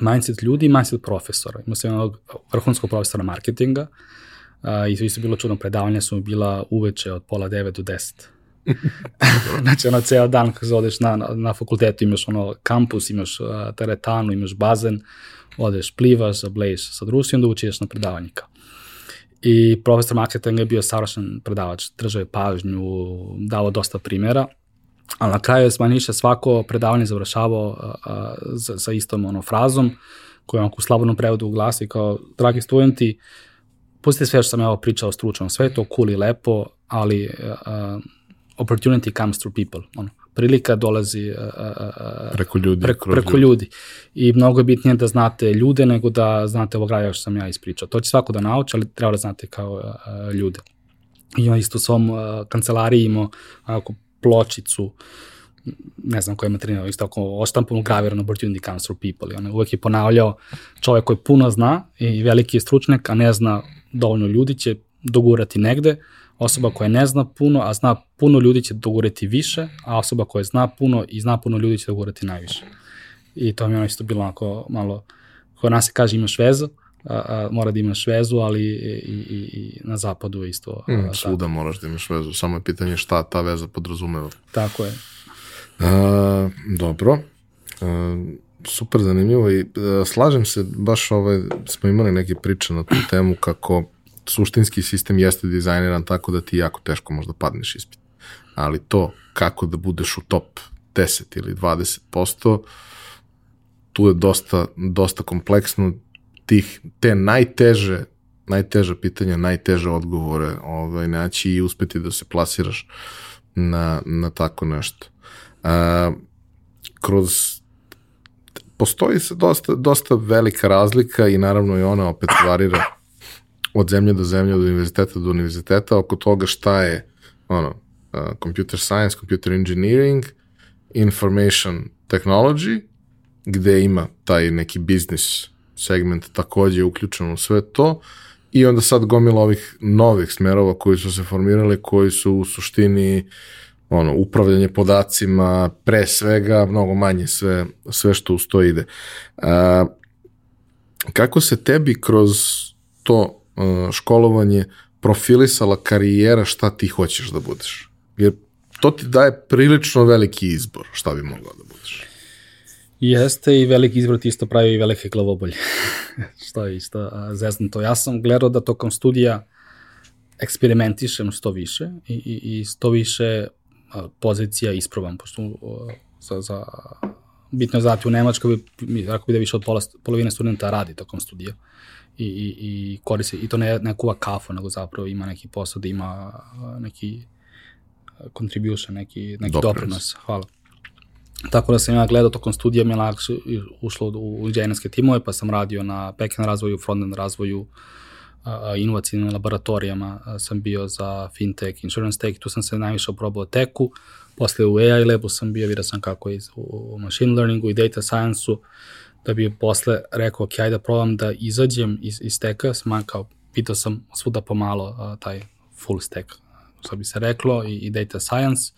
Mindset ljudi i mindset profesora. Imao sam jednog vrhunskog profesora marketinga uh, i to isto bilo čudno predavanje, su bila uveče od pola devet do deset znači, ono, ceo dan kad odeš na, na, fakultetu, imaš ono kampus, imaš uh, teretanu, imaš bazen, odeš, plivaš, zableješ sa društvom, onda učiš na predavanjika. I profesor marketinga je bio savršen predavač, držao je pažnju, dao dosta primjera, ali na kraju je Smaniša svako predavanje završavao a, a, sa, sa istom ono, frazom, koju on u slabodnom prevodu glasi kao, dragi studenti, pustite sve što sam ja ovo pričao stručno, sve je to cool i lepo, ali uh, opportunity comes through people. Ono, prilika dolazi uh, uh, preko ljudi. Preko, preko ljudi. ljudi. I mnogo je bitnije da znate ljude nego da znate ovog graja što sam ja ispričao. To će svako da nauči, ali treba da znate kao uh, ljude. I on isto u svom uh, kancelariji imao ako, pločicu ne znam koji je materijal, isto ako oštampanu gravirano opportunity comes through people. I on je uvek je ponavljao čovek koji puno zna i veliki je stručnjak, a ne zna dovoljno ljudi će dogurati negde, osoba koja ne zna puno, a zna puno ljudi će dogurati više, a osoba koja zna puno i zna puno ljudi će dogurati najviše. I to mi je ono isto bilo onako malo, kod nas se kaže imaš vezu, a, a, mora da imaš vezu, ali i, i, i na zapadu isto. Mm, a, svuda moraš da imaš vezu, samo je pitanje šta ta veza podrazumeva. Tako je. A, dobro. A, super zanimljivo i a, slažem se, baš ovaj, smo imali neke priče na tu temu kako suštinski sistem jeste dizajniran tako da ti jako teško možda padneš ispit. Ali to kako da budeš u top 10 ili 20%, tu je dosta, dosta kompleksno tih, te najteže najteža pitanja, najteže odgovore ovaj, naći i uspeti da se plasiraš na, na tako nešto. A, kroz postoji se dosta, dosta velika razlika i naravno i ona opet varira od zemlje do zemlje, od univerziteta do univerziteta, oko toga šta je ono, uh, computer science, computer engineering, information technology, gde ima taj neki biznis segment takođe uključen u sve to i onda sad gomila ovih novih smerova koji su se formirali, koji su u suštini ono, upravljanje podacima, pre svega, mnogo manje sve, sve što uz to ide. A, kako se tebi kroz to Uh, školovanje profilisala karijera šta ti hoćeš da budeš. Jer to ti daje prilično veliki izbor šta bi mogao da budeš. Jeste i veliki izbor ti isto pravi i velike glavobolje. što je isto to. Ja sam gledao da tokom studija eksperimentišem što više i, i, i što više pozicija isprobam, pošto za, za bitno je znati u Nemačkoj, ako bi da više od pola, polovine studenta radi tokom studija. I, i, i koristi, i to ne, ne kuva kafu, nego zapravo ima neki posao da ima neki contribution, neki, neki doprinos. doprinos. Hvala. Tako da sam ja gledao tokom studija, mi je lakše ušlo u inženjerske timove, pa sam radio na backend razvoju, frontend razvoju, inovacijnim laboratorijama sam bio za fintech, insurance tech, tu sam se najviše oprobao teku, posle u AI labu sam bio, vidio sam kako je u machine learningu i data science-u, da bi posle rekao, ok, ajde da probam da izađem iz, iz steka, sma, kao, pitao sam svuda pomalo a, taj full stack, što bi se reklo, i, i data science,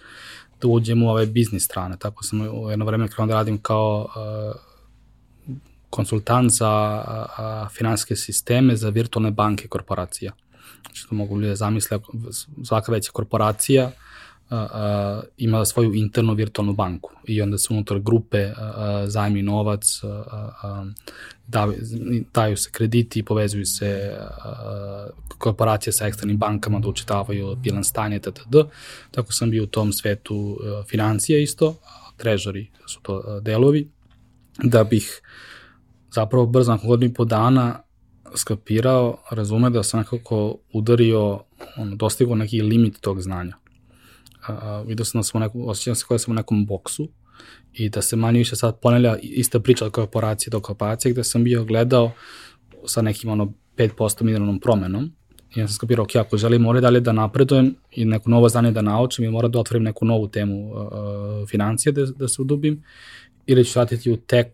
da uđem u ove biznis strane. Tako sam u jedno vreme krenuo da radim kao a, konsultant za a, a, finansijske sisteme za virtualne banke korporacija. Znači, to mogu ljudi da zamisle, svaka veća korporacija a, ima svoju internu virtualnu banku. I onda se unutar grupe a, zajmi novac, a, a, da, daju se krediti i povezuju se a, korporacije sa eksternim bankama da učitavaju bilan stanje, td. Tako sam bio u tom svetu a, financija isto, trežari su to a, delovi, da bih zapravo brzo nakon godinu i po dana skapirao, razume da sam nekako udario, ono, dostigao neki limit tog znanja a, vidio sam da smo neku, osjećam se kao da sam u nekom boksu i da se manje više sad ponelja ista priča od korporacije do korporacije gde sam bio gledao sa nekim ono 5% mineralnom promenom i ja sam skapirao, ok, ako želim mora dalje da napredujem i neko novo znanje da naučim i mora da otvorim neku novu temu uh, financije da, da se udubim ili ću vratiti u tech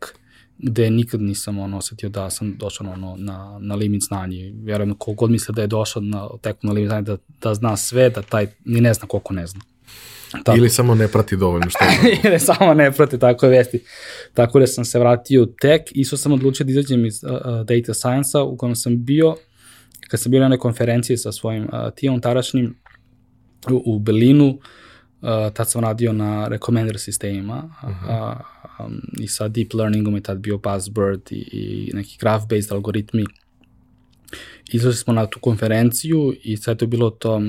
gde nikad nisam ono, osetio da sam došao ono, na, na limit znanja. Vjerujem, kogod misle da je došao na, teku na limit znanja, da, da zna sve, da taj ni ne zna koliko ne zna. Tako. Ili samo ne prati dovoljno što je. Ili samo ne prati, tako je vesti. Tako da sam se vratio u tech, isto sam odlučio da izađem iz uh, data science-a u kojem sam bio, kad sam bio na jednoj konferenciji sa svojim uh, timom tarašnjim u, u Berlinu, uh, tad sam radio na recommender sistemima uh -huh. uh, um, i sa deep learningom je tad bio buzzword i, i neki graph-based algoritmi Izlazi smo na tu konferenciju i sad je bilo to,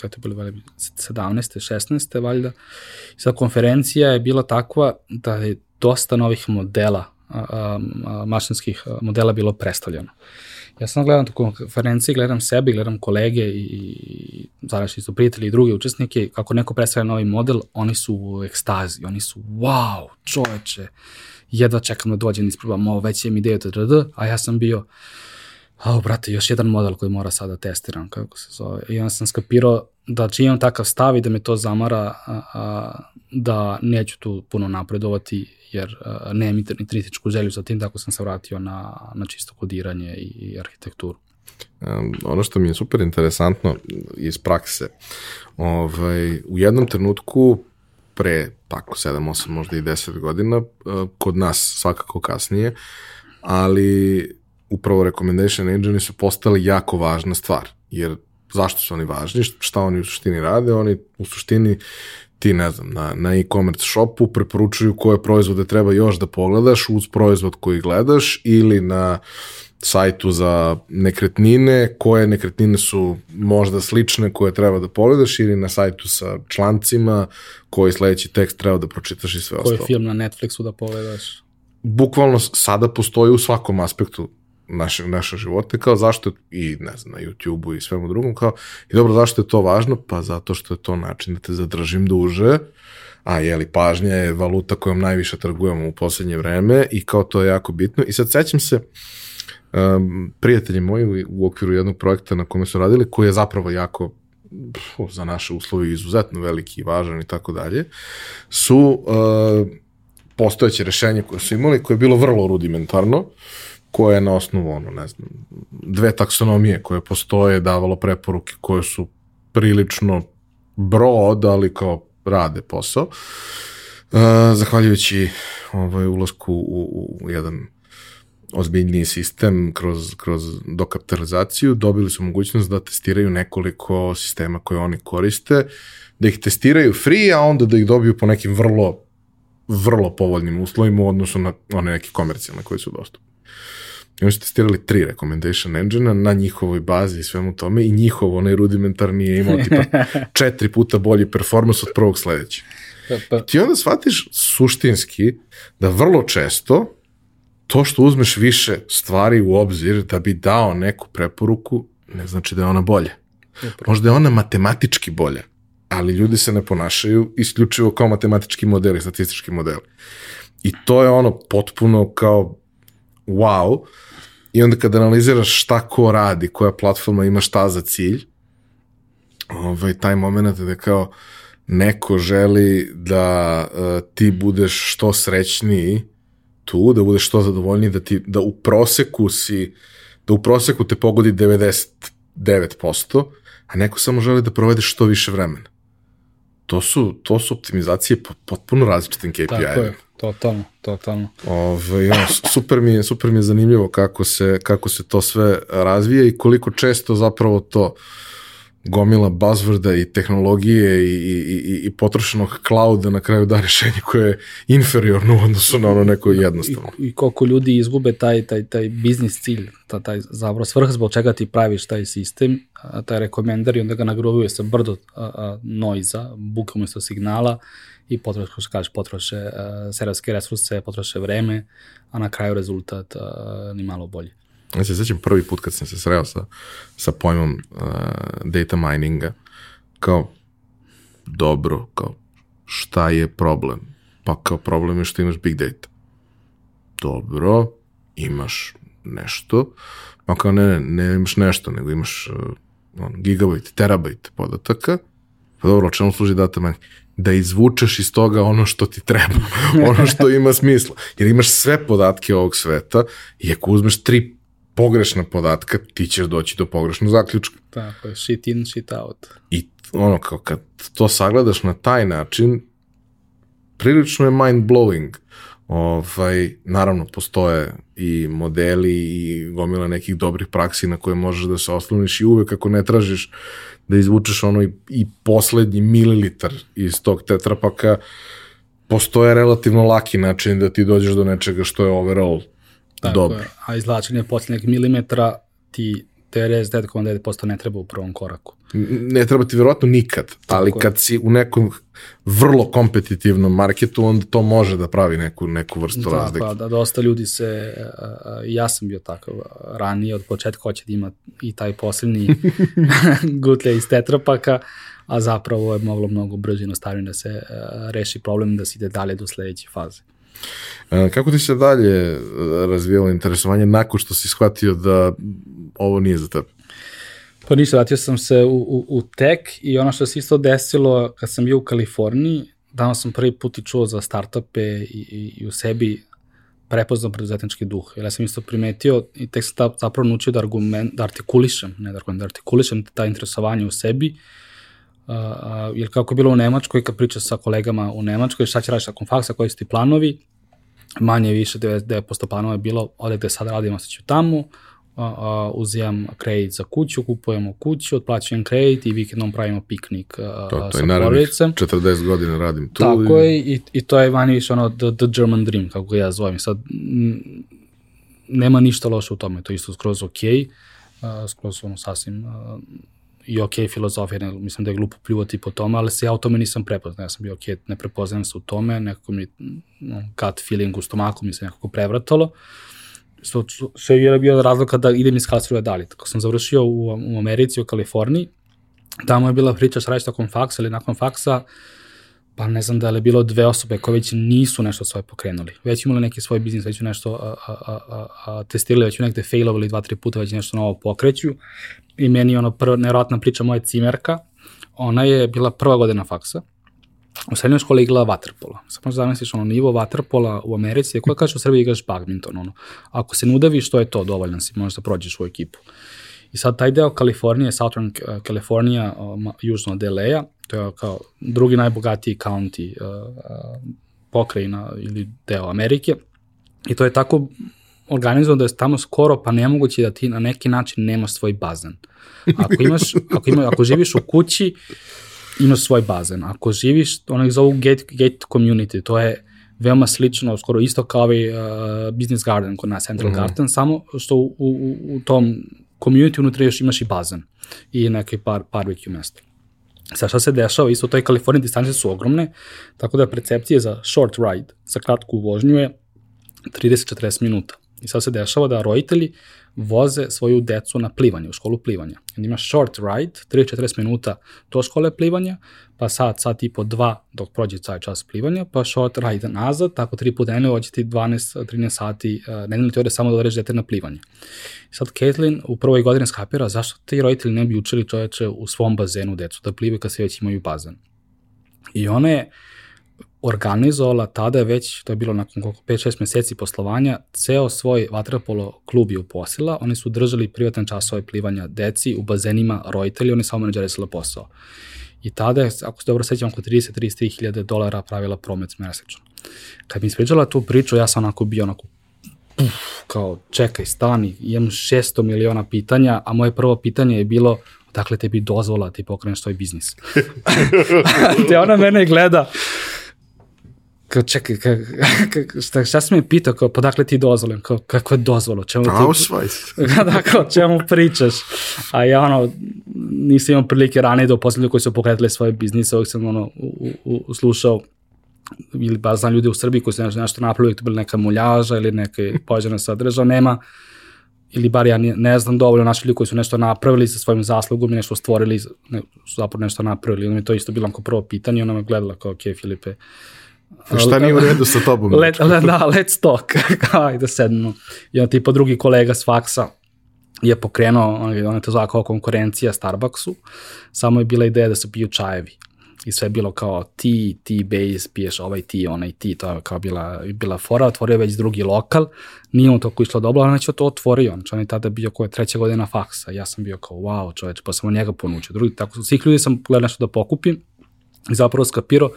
sad je bilo valjda 17. 16. valjda. I sad konferencija je bila takva da je dosta novih modela, a, a, a, mašinskih modela bilo predstavljeno. Ja sam gledam tu konferenciji, gledam sebi, gledam kolege i, i zaraši su prijatelji i drugi učesnike, kako neko predstavlja novi model, oni su u ekstazi, oni su wow, čoveče, jedva čekam da dođem da isprobam ovo, već imam ideju, a ja sam bio, a, brate, još jedan model koji mora sada da testiram, kako se zove. I onda sam skapirao da će imam takav stav i da me to zamara, a, a, da neću tu puno napredovati, jer a, nemam ni kritičku želju sa tim, tako sam se vratio na, na čisto kodiranje i, i arhitekturu. Um, ono što mi je super interesantno iz prakse, ovaj, u jednom trenutku pre tako 7, 8, možda i 10 godina, kod nas svakako kasnije, ali upravo recommendation engine su postali jako važna stvar, jer zašto su oni važni, šta oni u suštini rade, oni u suštini ti ne znam, na, na e-commerce shopu preporučuju koje proizvode treba još da pogledaš uz proizvod koji gledaš ili na sajtu za nekretnine, koje nekretnine su možda slične koje treba da pogledaš ili na sajtu sa člancima koji sledeći tekst treba da pročitaš i sve koji ostalo. Koji film na Netflixu da pogledaš? Bukvalno sada postoji u svakom aspektu naše, naše živote, kao zašto, i ne znam, na YouTube-u i svemu drugom, kao, i dobro, zašto je to važno? Pa zato što je to način da te zadržim duže, a jeli, pažnja je valuta kojom najviše trgujemo u poslednje vreme i kao to je jako bitno. I sad sećam se, um, prijatelji moji u okviru jednog projekta na kome su radili, koji je zapravo jako za naše uslovi izuzetno veliki i važan i tako dalje, su uh, postojeće rešenje koje su imali, koje je bilo vrlo rudimentarno, koje je na osnovu, ono, ne znam, dve taksonomije koje postoje, davalo preporuke koje su prilično brod, ali kao rade posao. Uh, zahvaljujući ovaj, ulazku u, u jedan ozbiljniji sistem kroz, kroz dokapitalizaciju, dobili su mogućnost da testiraju nekoliko sistema koje oni koriste, da ih testiraju free, a onda da ih dobiju po nekim vrlo vrlo povoljnim uslovima u odnosu na one neke komercijalne koji su dostupni. I oni su testirali tri recommendation engine na njihovoj bazi i svemu tome i njihov onaj rudimentarni je imao tipa četiri puta bolji performans od prvog sledećeg. Pa, pa. I ti onda shvatiš suštinski da vrlo često to što uzmeš više stvari u obzir da bi dao neku preporuku, ne znači da je ona bolja. Možda je ona matematički bolja, ali ljudi se ne ponašaju isključivo kao matematički modeli, statistički modeli. I to je ono potpuno kao wow, I onda kad analiziraš šta ko radi, koja platforma ima šta za cilj, ovaj, taj moment da kao neko želi da uh, ti budeš što srećniji tu, da budeš što zadovoljniji, da, ti, da u proseku si, da u proseku te pogodi 99%, a neko samo želi da provede što više vremena. To su, to su optimizacije po potpuno različitim KPI-ima. Totalno, totalno. Ove, ja, super, mi je, super mi je zanimljivo kako se, kako se to sve razvija i koliko često zapravo to gomila buzzworda i tehnologije i, i, i, i potrošenog clouda na kraju da rešenje koje je inferiorno u odnosu na ono neko jednostavno. I, i koliko ljudi izgube taj, taj, taj biznis cilj, ta, taj zapravo svrh zbog čega ti praviš taj sistem, a, taj rekomendar i onda ga nagrobuje sa brdo a, a, noiza, buka umesto signala i potroše, što kažeš, potroše uh, serverske resurse, potroše vreme, a na kraju rezultat uh, ni malo bolji. Ja se sećam prvi put kad sam se sreo sa, sa pojmom uh, data mininga, kao dobro, kao šta je problem? Pa kao problem je što imaš big data. Dobro, imaš nešto, pa kao ne, ne, ne imaš nešto, nego imaš uh, on, gigabajt, terabajt podataka, pa dobro, čemu služi data mining? da izvučeš iz toga ono što ti treba, ono što ima smisla. Jer imaš sve podatke ovog sveta i ako uzmeš tri pogrešna podatka, ti ćeš doći do pogrešnog zaključka. Tako je, shit in, shit out. I ono, kao kad to sagledaš na taj način, prilično je mind blowing. Ovaj, naravno, postoje i modeli i gomila nekih dobrih praksi na koje možeš da se osloniš i uvek ako ne tražiš da izvučeš ono i, i poslednji mililitar iz tog tetrapaka, postoje relativno laki način da ti dođeš do nečega što je overall Tako dobro. Je. A izlačenje poslednjeg milimetra ti 99,9% ne treba u prvom koraku. Ne treba ti verovatno nikad, ali Tako je. kad si u nekom vrlo kompetitivnom marketu, onda to može da pravi neku, neku vrstu razlike. Tako, da dosta ljudi se, ja sam bio takav ranije, od početka hoće da ima i taj posljednji gutlja iz tetrapaka, a zapravo je moglo mnogo brže i jednostavnije da se reši problem da se ide dalje do sledeće faze. E, Kako ti se dalje e, razvijalo interesovanje nakon što si shvatio da ovo nije za tebe? Pa ništa, vratio sam se u, u, u tech i ono što se isto desilo kad sam bio u Kaliforniji, dano sam prvi put i čuo za startupe i, i, i u sebi prepoznao preduzetnički duh. Jer ja sam isto primetio i tek sam ta, zapravo naučio da, argument, da artikulišem, ne da, argument, da artikulišem ta interesovanje u sebi, Uh, uh, jer kako je bilo u Nemačkoj, kad pričam sa kolegama u Nemačkoj, šta će raditi nakon faksa, koji su ti planovi, manje više 99% planova je bilo, ode gde sad radim, ostaću tamo, uh, uh, uzimam kredit za kuću, kupujemo kuću, otplaćujem kredit i vikendom pravimo piknik uh, To, to sa porodicem. 40 godina radim tu. Tako i... je, i, i to je manje više ono the, the German dream, kako ga ja zovem. Sad, m, nema ništa loše u tome, to je isto skroz ok, uh, skroz ono sasvim uh, i ok filozofija, ne, mislim da je glupo pljuvati po tome, ali se ja u tome nisam prepoznao, ja sam bio ok, ne prepoznajem se u tome, nekako mi no, gut feeling u stomaku mi se nekako prevratalo, što, što je bio razlog da idem iz Kalsruhe dalje. Tako sam završio u, u Americi, u Kaliforniji, tamo je bila priča raditi nakon faksa ili nakon faksa, pa ne znam da li je bilo dve osobe koje već nisu nešto svoje pokrenuli. Već imali neki svoj biznis, već su nešto a, a, a, a, testirali, već su negde failovali dva, tri puta, već nešto novo pokreću. I meni ono prva, nevjerojatna priča moje cimerka, ona je bila prva godina faksa, u srednjoj školi igrala vaterpola. Sad možda zamisliš ono nivo vaterpola u Americi, koja kaže u Srbiji igraš badminton, ono. Ako se ne udaviš, to je to, dovoljno si, možeš da prođeš u ekipu. I sad taj deo Kalifornije, Southern California, uh, južno od LA-a, to je kao drugi najbogatiji county uh, uh, pokrajina ili deo Amerike. I to je tako organizovano da je tamo skoro pa nemoguće da ti na neki način nemaš svoj bazen. Ako imaš, ako, ima, ako živiš u kući, imaš svoj bazen. Ako živiš, ono ih zovu gate, gate community, to je veoma slično, skoro isto kao i uh, Business Garden kod nas, Central mm -hmm. Garden, samo što u, u, u tom community unutra još imaš i bazen i neke par, barbecue mesta. Sad šta se dešava, isto u toj Kaliforniji distance su ogromne, tako da percepcije za short ride, za kratku vožnju je 30-40 minuta. I sad se dešava da roditelji voze svoju decu na plivanje, u školu plivanja. I imaš short ride, 3-40 minuta do škole plivanja, pa sat, sat i po dva dok prođe taj čas plivanja, pa short ride nazad, tako tri puta nedelje hoće ti 12-13 sati uh, nedelje ti ode samo da odreš dete na plivanje. I sad Caitlin u prvoj godini skapira zašto ti roditelji ne bi učili čoveče u svom bazenu decu da plive kad se već imaju bazen. I ona je organizovala tada je već, to je bilo nakon koliko 5-6 meseci poslovanja, ceo svoj vaterpolo klub je uposila, oni su držali privatne časove plivanja deci u bazenima roditelji, oni samo menadžerisali posao. I tada je, ako se dobro sećam, oko 30-33 hiljade dolara pravila promet mesečno. Kad mi ispričala tu priču, ja sam onako bio onako puf, kao čekaj, stani, imam 600 miliona pitanja, a moje prvo pitanje je bilo dakle tebi dozvola ti pokreneš svoj biznis. Te ona mene gleda, kao čekaj, ka, ka, šta, šta si me pitao, kao, pa dakle ti dozvolim, kao, kako je dozvolo, čemu ti... Ausweis. da, kao, čemu pričaš? A ja, ono, nisam imao prilike ranije da upoznam koji su pokretali svoje biznise, ovih sam, ono, u, u, u, slušao ili ba znam ljudi u Srbiji koji su nešto, nešto napravili, to bili neka muljaža ili neke pođene sadrža, nema, ili bar ja ne, ne znam dovoljno naši ljudi koji su nešto napravili sa svojim zaslugom i nešto stvorili, ne, su zapravo nešto napravili. Onda mi to isto bilo kao prvo pitanje, ona me gledala kao, ok, Filipe, Šta nije u redu sa tobom? Let, le, da, let's talk. Ajde sedno. I on tipa drugi kolega s faksa je pokrenuo, on je to zvao kao konkurencija Starbucksu, samo je bila ideja da se piju čajevi. I sve je bilo kao ti, ti base, piješ ovaj ti, onaj ti, to je kao bila, bila fora, otvorio već drugi lokal, nije mu to ko išlo dobro, ali on je to otvorio, on, on je tada bio koja treća godina faksa, ja sam bio kao wow čoveč, pa sam od njega ponučio. Drugi, tako, svih ljudi sam gledao nešto da pokupim, i zapravo skapirao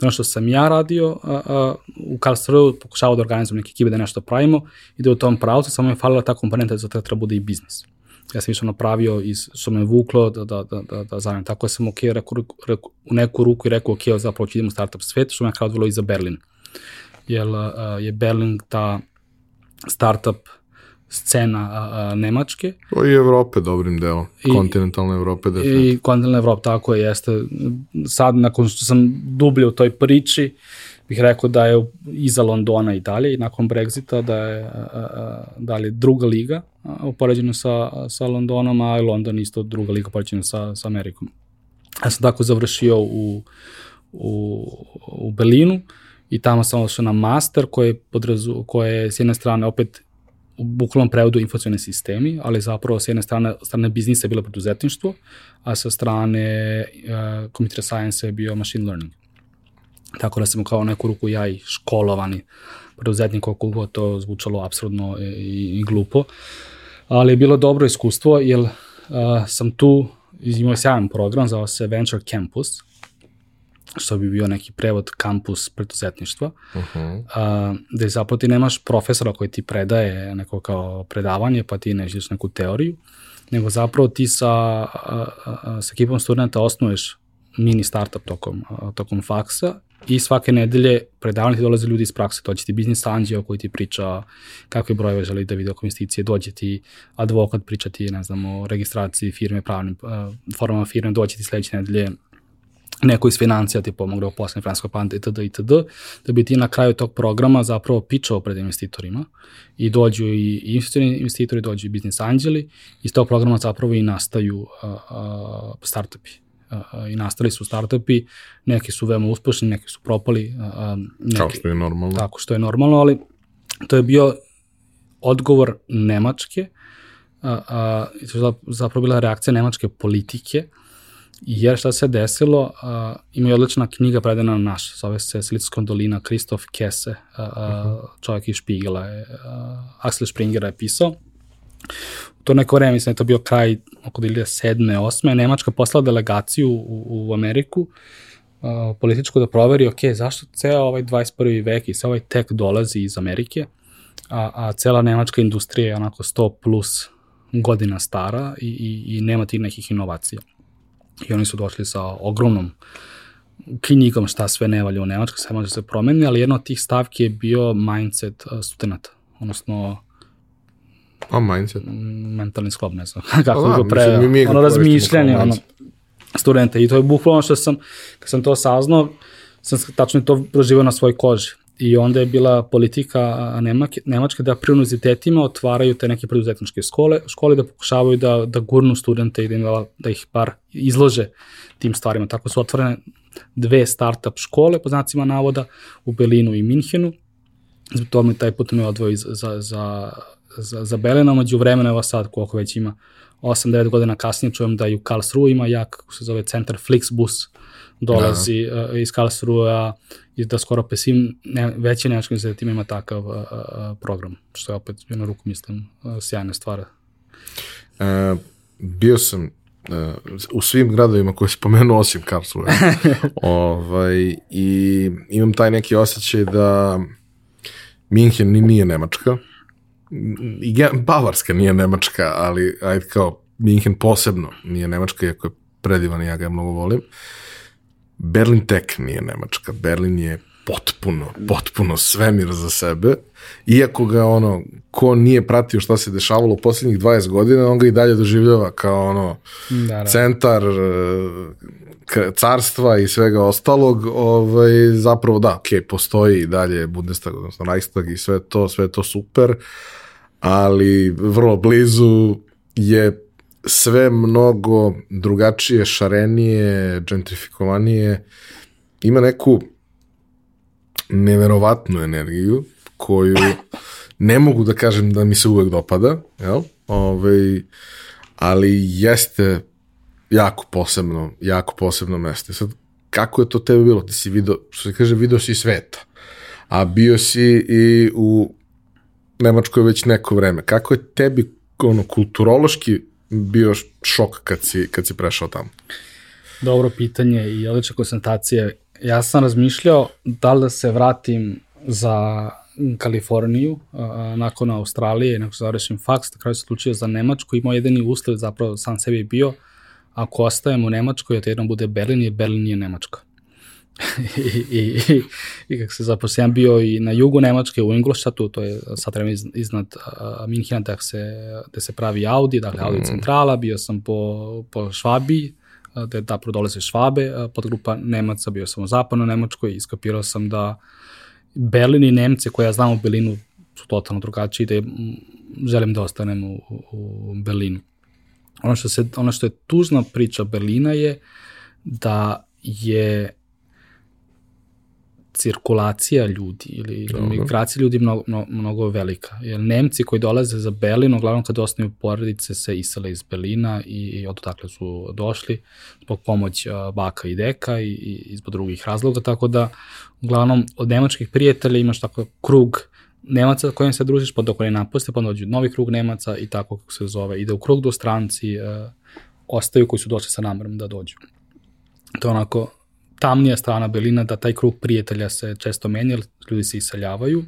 da ono što sam ja radio a, a, u Karlsruhe, pokušavao da organizujem neke ekipe da nešto pravimo i da u tom pravcu samo je falila ta komponenta da to treba bude i biznis. Ja sam više napravio iz, što me vuklo da, da, da, da, da zavijem. Tako sam ok, reku, reku, u neku ruku i rekao ok, zapravo ću idem u startup svet, što me kao odvilo i za Berlin. Jer a, je Berlin ta startup scena a, a, Nemačke. O i Evrope dobrim delom, I, kontinentalne Evrope definitivno. I kontinentalna Evropa, tako je, jeste. Sad, nakon što sam dublje u toj priči, bih rekao da je iza Londona i dalje i nakon Brexita da je a, a, dalje druga liga upoređena sa, sa Londonom, a London isto druga liga upoređena sa, sa Amerikom. Ja sam tako završio u, u, u Berlinu i tamo sam ošao na master koje, podrazu, koje je s jedne strane opet u bukvalnom prevodu informacione sistemi, ali zapravo s jedne strane, strane biznisa je bilo preduzetništvo, a sa strane uh, computer science je bio machine learning. Tako da sam kao neku ruku ja i školovani preduzetnik, koliko to zvučalo absurdno i, i glupo. Ali je bilo dobro iskustvo, jer uh, sam tu imao sjajan program, zao se Venture Campus, što bi bio neki prevod kampus preduzetništva, uh -huh. a, gde zapravo ti nemaš profesora koji ti predaje neko kao predavanje, pa ti ne ideš neku teoriju, nego zapravo ti sa, a, a, sa ekipom studenta osnuješ mini startup tokom, a, tokom faksa i svake nedelje predavanje ti dolaze ljudi iz prakse, dođe ti biznis anđeo koji ti priča kakve brojeve želi da vidi oko investicije, dođe ti advokat pričati, ne znam, o registraciji firme, pravnim formama firme, dođe ti sledeće nedelje neko iz financija ti pomogne u poslednje finanskog planta itd. itd. da bi ti na kraju tog programa zapravo pičao pred investitorima i dođu i investitori, investitori dođu i biznis anđeli iz tog programa zapravo i nastaju uh, uh, startupi. Uh, I nastali su startupi, neki su veoma uspešni, neki su propali. Uh, neki, Kao što je normalno. Tako što je normalno, ali to je bio odgovor Nemačke, uh, uh, zapravo bila reakcija nemačke politike, Jer šta se desilo, uh, ima je odlična knjiga predana na naš, zove se Silicijska dolina, Kristof Kese, uh, uh, čovjek iz Špigela, je, uh, Axel Springera je pisao. U to neko vreme, mislim, je to bio kraj oko 2007. 8. Nemačka poslala delegaciju u, u Ameriku, uh, političku da proveri, ok, zašto ceo ovaj 21. vek i ceo ovaj tek dolazi iz Amerike, a, a cela nemačka industrija je onako 100 plus godina stara i, i, i nema tih nekih inovacija. I oni su došli sa ogromnom knjigom šta sve ne valja u Nemačkoj, sve može se promeni, ali jedna od tih stavki je bio mindset uh, studenta, odnosno A mindset? Mentalni sklop, ne znam kako da, ga pre, mi, mi ono razmišljanje, ono, studenta. I to je bukvalno što sam, kad sam to saznao, sam tačno to proživao na svojoj koži. I onda je bila politika Nemačke, Nemačke da pri univerzitetima otvaraju te neke preduzetničke škole, škole da pokušavaju da, da gurnu studente i da, im, da ih par izlože tim stvarima. Tako su otvorene dve startup škole, po znacima navoda, u Berlinu i Minhenu. Zbog toga mi taj put me odvoji za, za, za, za, Belena, među vremena, evo sad koliko već ima, 8-9 godina kasnije čujem da i u Karlsruhe ima jak, kako se zove, centar Flixbus, dolazi da. uh, iz Karlsruhe i da skoro pe svim ne, veći nemačkim univerzitetima ima takav uh, uh, program, što je opet na ruku mislim uh, sjajna stvar. Uh, bio sam uh, u svim gradovima koje si pomenuo osim Karlsruhe. ovaj, I imam taj neki osjećaj da Minhen ni nije Nemačka. I Bavarska nije Nemačka, ali ajde kao Minhen posebno nije Nemačka, iako je predivan i ja ga mnogo volim. Uh, Berlin tek nije Nemačka. Berlin je potpuno, potpuno svemir za sebe. Iako ga ono, ko nije pratio šta se dešavalo u poslednjih 20 godina, on ga i dalje doživljava kao ono da, da. centar e, carstva i svega ostalog, ovaj, zapravo da, ok, postoji i dalje Bundestag, odnosno Reichstag i sve to, sve to super, ali vrlo blizu je sve mnogo drugačije, šarenije, gentrifikovanije, ima neku neverovatnu energiju koju ne mogu da kažem da mi se uvek dopada, jel? Ove, ali jeste jako posebno, jako posebno mesto. Sad, kako je to tebe bilo? Ti si video, što se kaže, video si sveta, a bio si i u Nemačkoj već neko vreme. Kako je tebi ono, kulturološki bio šok kad si, kad si prešao tamo? Dobro pitanje i odlična koncentracija. Ja sam razmišljao da li da se vratim za Kaliforniju, a, nakon Australije, nakon završim faks, na kraju se odlučio za Nemačku i moj jedini uslov zapravo sam sebi bio, ako ostajem u Nemačkoj, a jednom bude Berlin, jer Berlin je Nemačka. I, i, i, i kako se zapravo sam bio i na jugu Nemačke u Ingolstadtu, to je sad vreme iz, iznad uh, Minhena da se, da se pravi Audi, dakle Audi mm. centrala, bio sam po, po Švabi, da da dolaze Švabe, podgrupa Nemaca, bio sam u zapadnoj Nemačkoj i iskapirao sam da Berlin i Nemce koje ja znam u Berlinu su totalno drugačiji, da je, želim da ostanem u, u Berlinu. Ono što, se, ono što je tužna priča Berlina je da je cirkulacija ljudi ili Dobro. migracija ljudi mnogo, mnogo, mnogo velika. Jer Nemci koji dolaze za Berlin, uglavnom kad osnovaju porodice se isele iz Berlina i, i od dakle su došli zbog pomoć baka i deka i, i, i zbog drugih razloga, tako da uglavnom od nemačkih prijatelja imaš tako krug Nemaca kojim se družiš, pa dok oni napuste, pa dođu novi krug Nemaca i tako kako se zove. Ide u krug do stranci, uh, ostaju koji su došli sa namerom da dođu. To je onako tamnija strana Berlina, da taj krug prijatelja se često menja, ljudi se iseljavaju,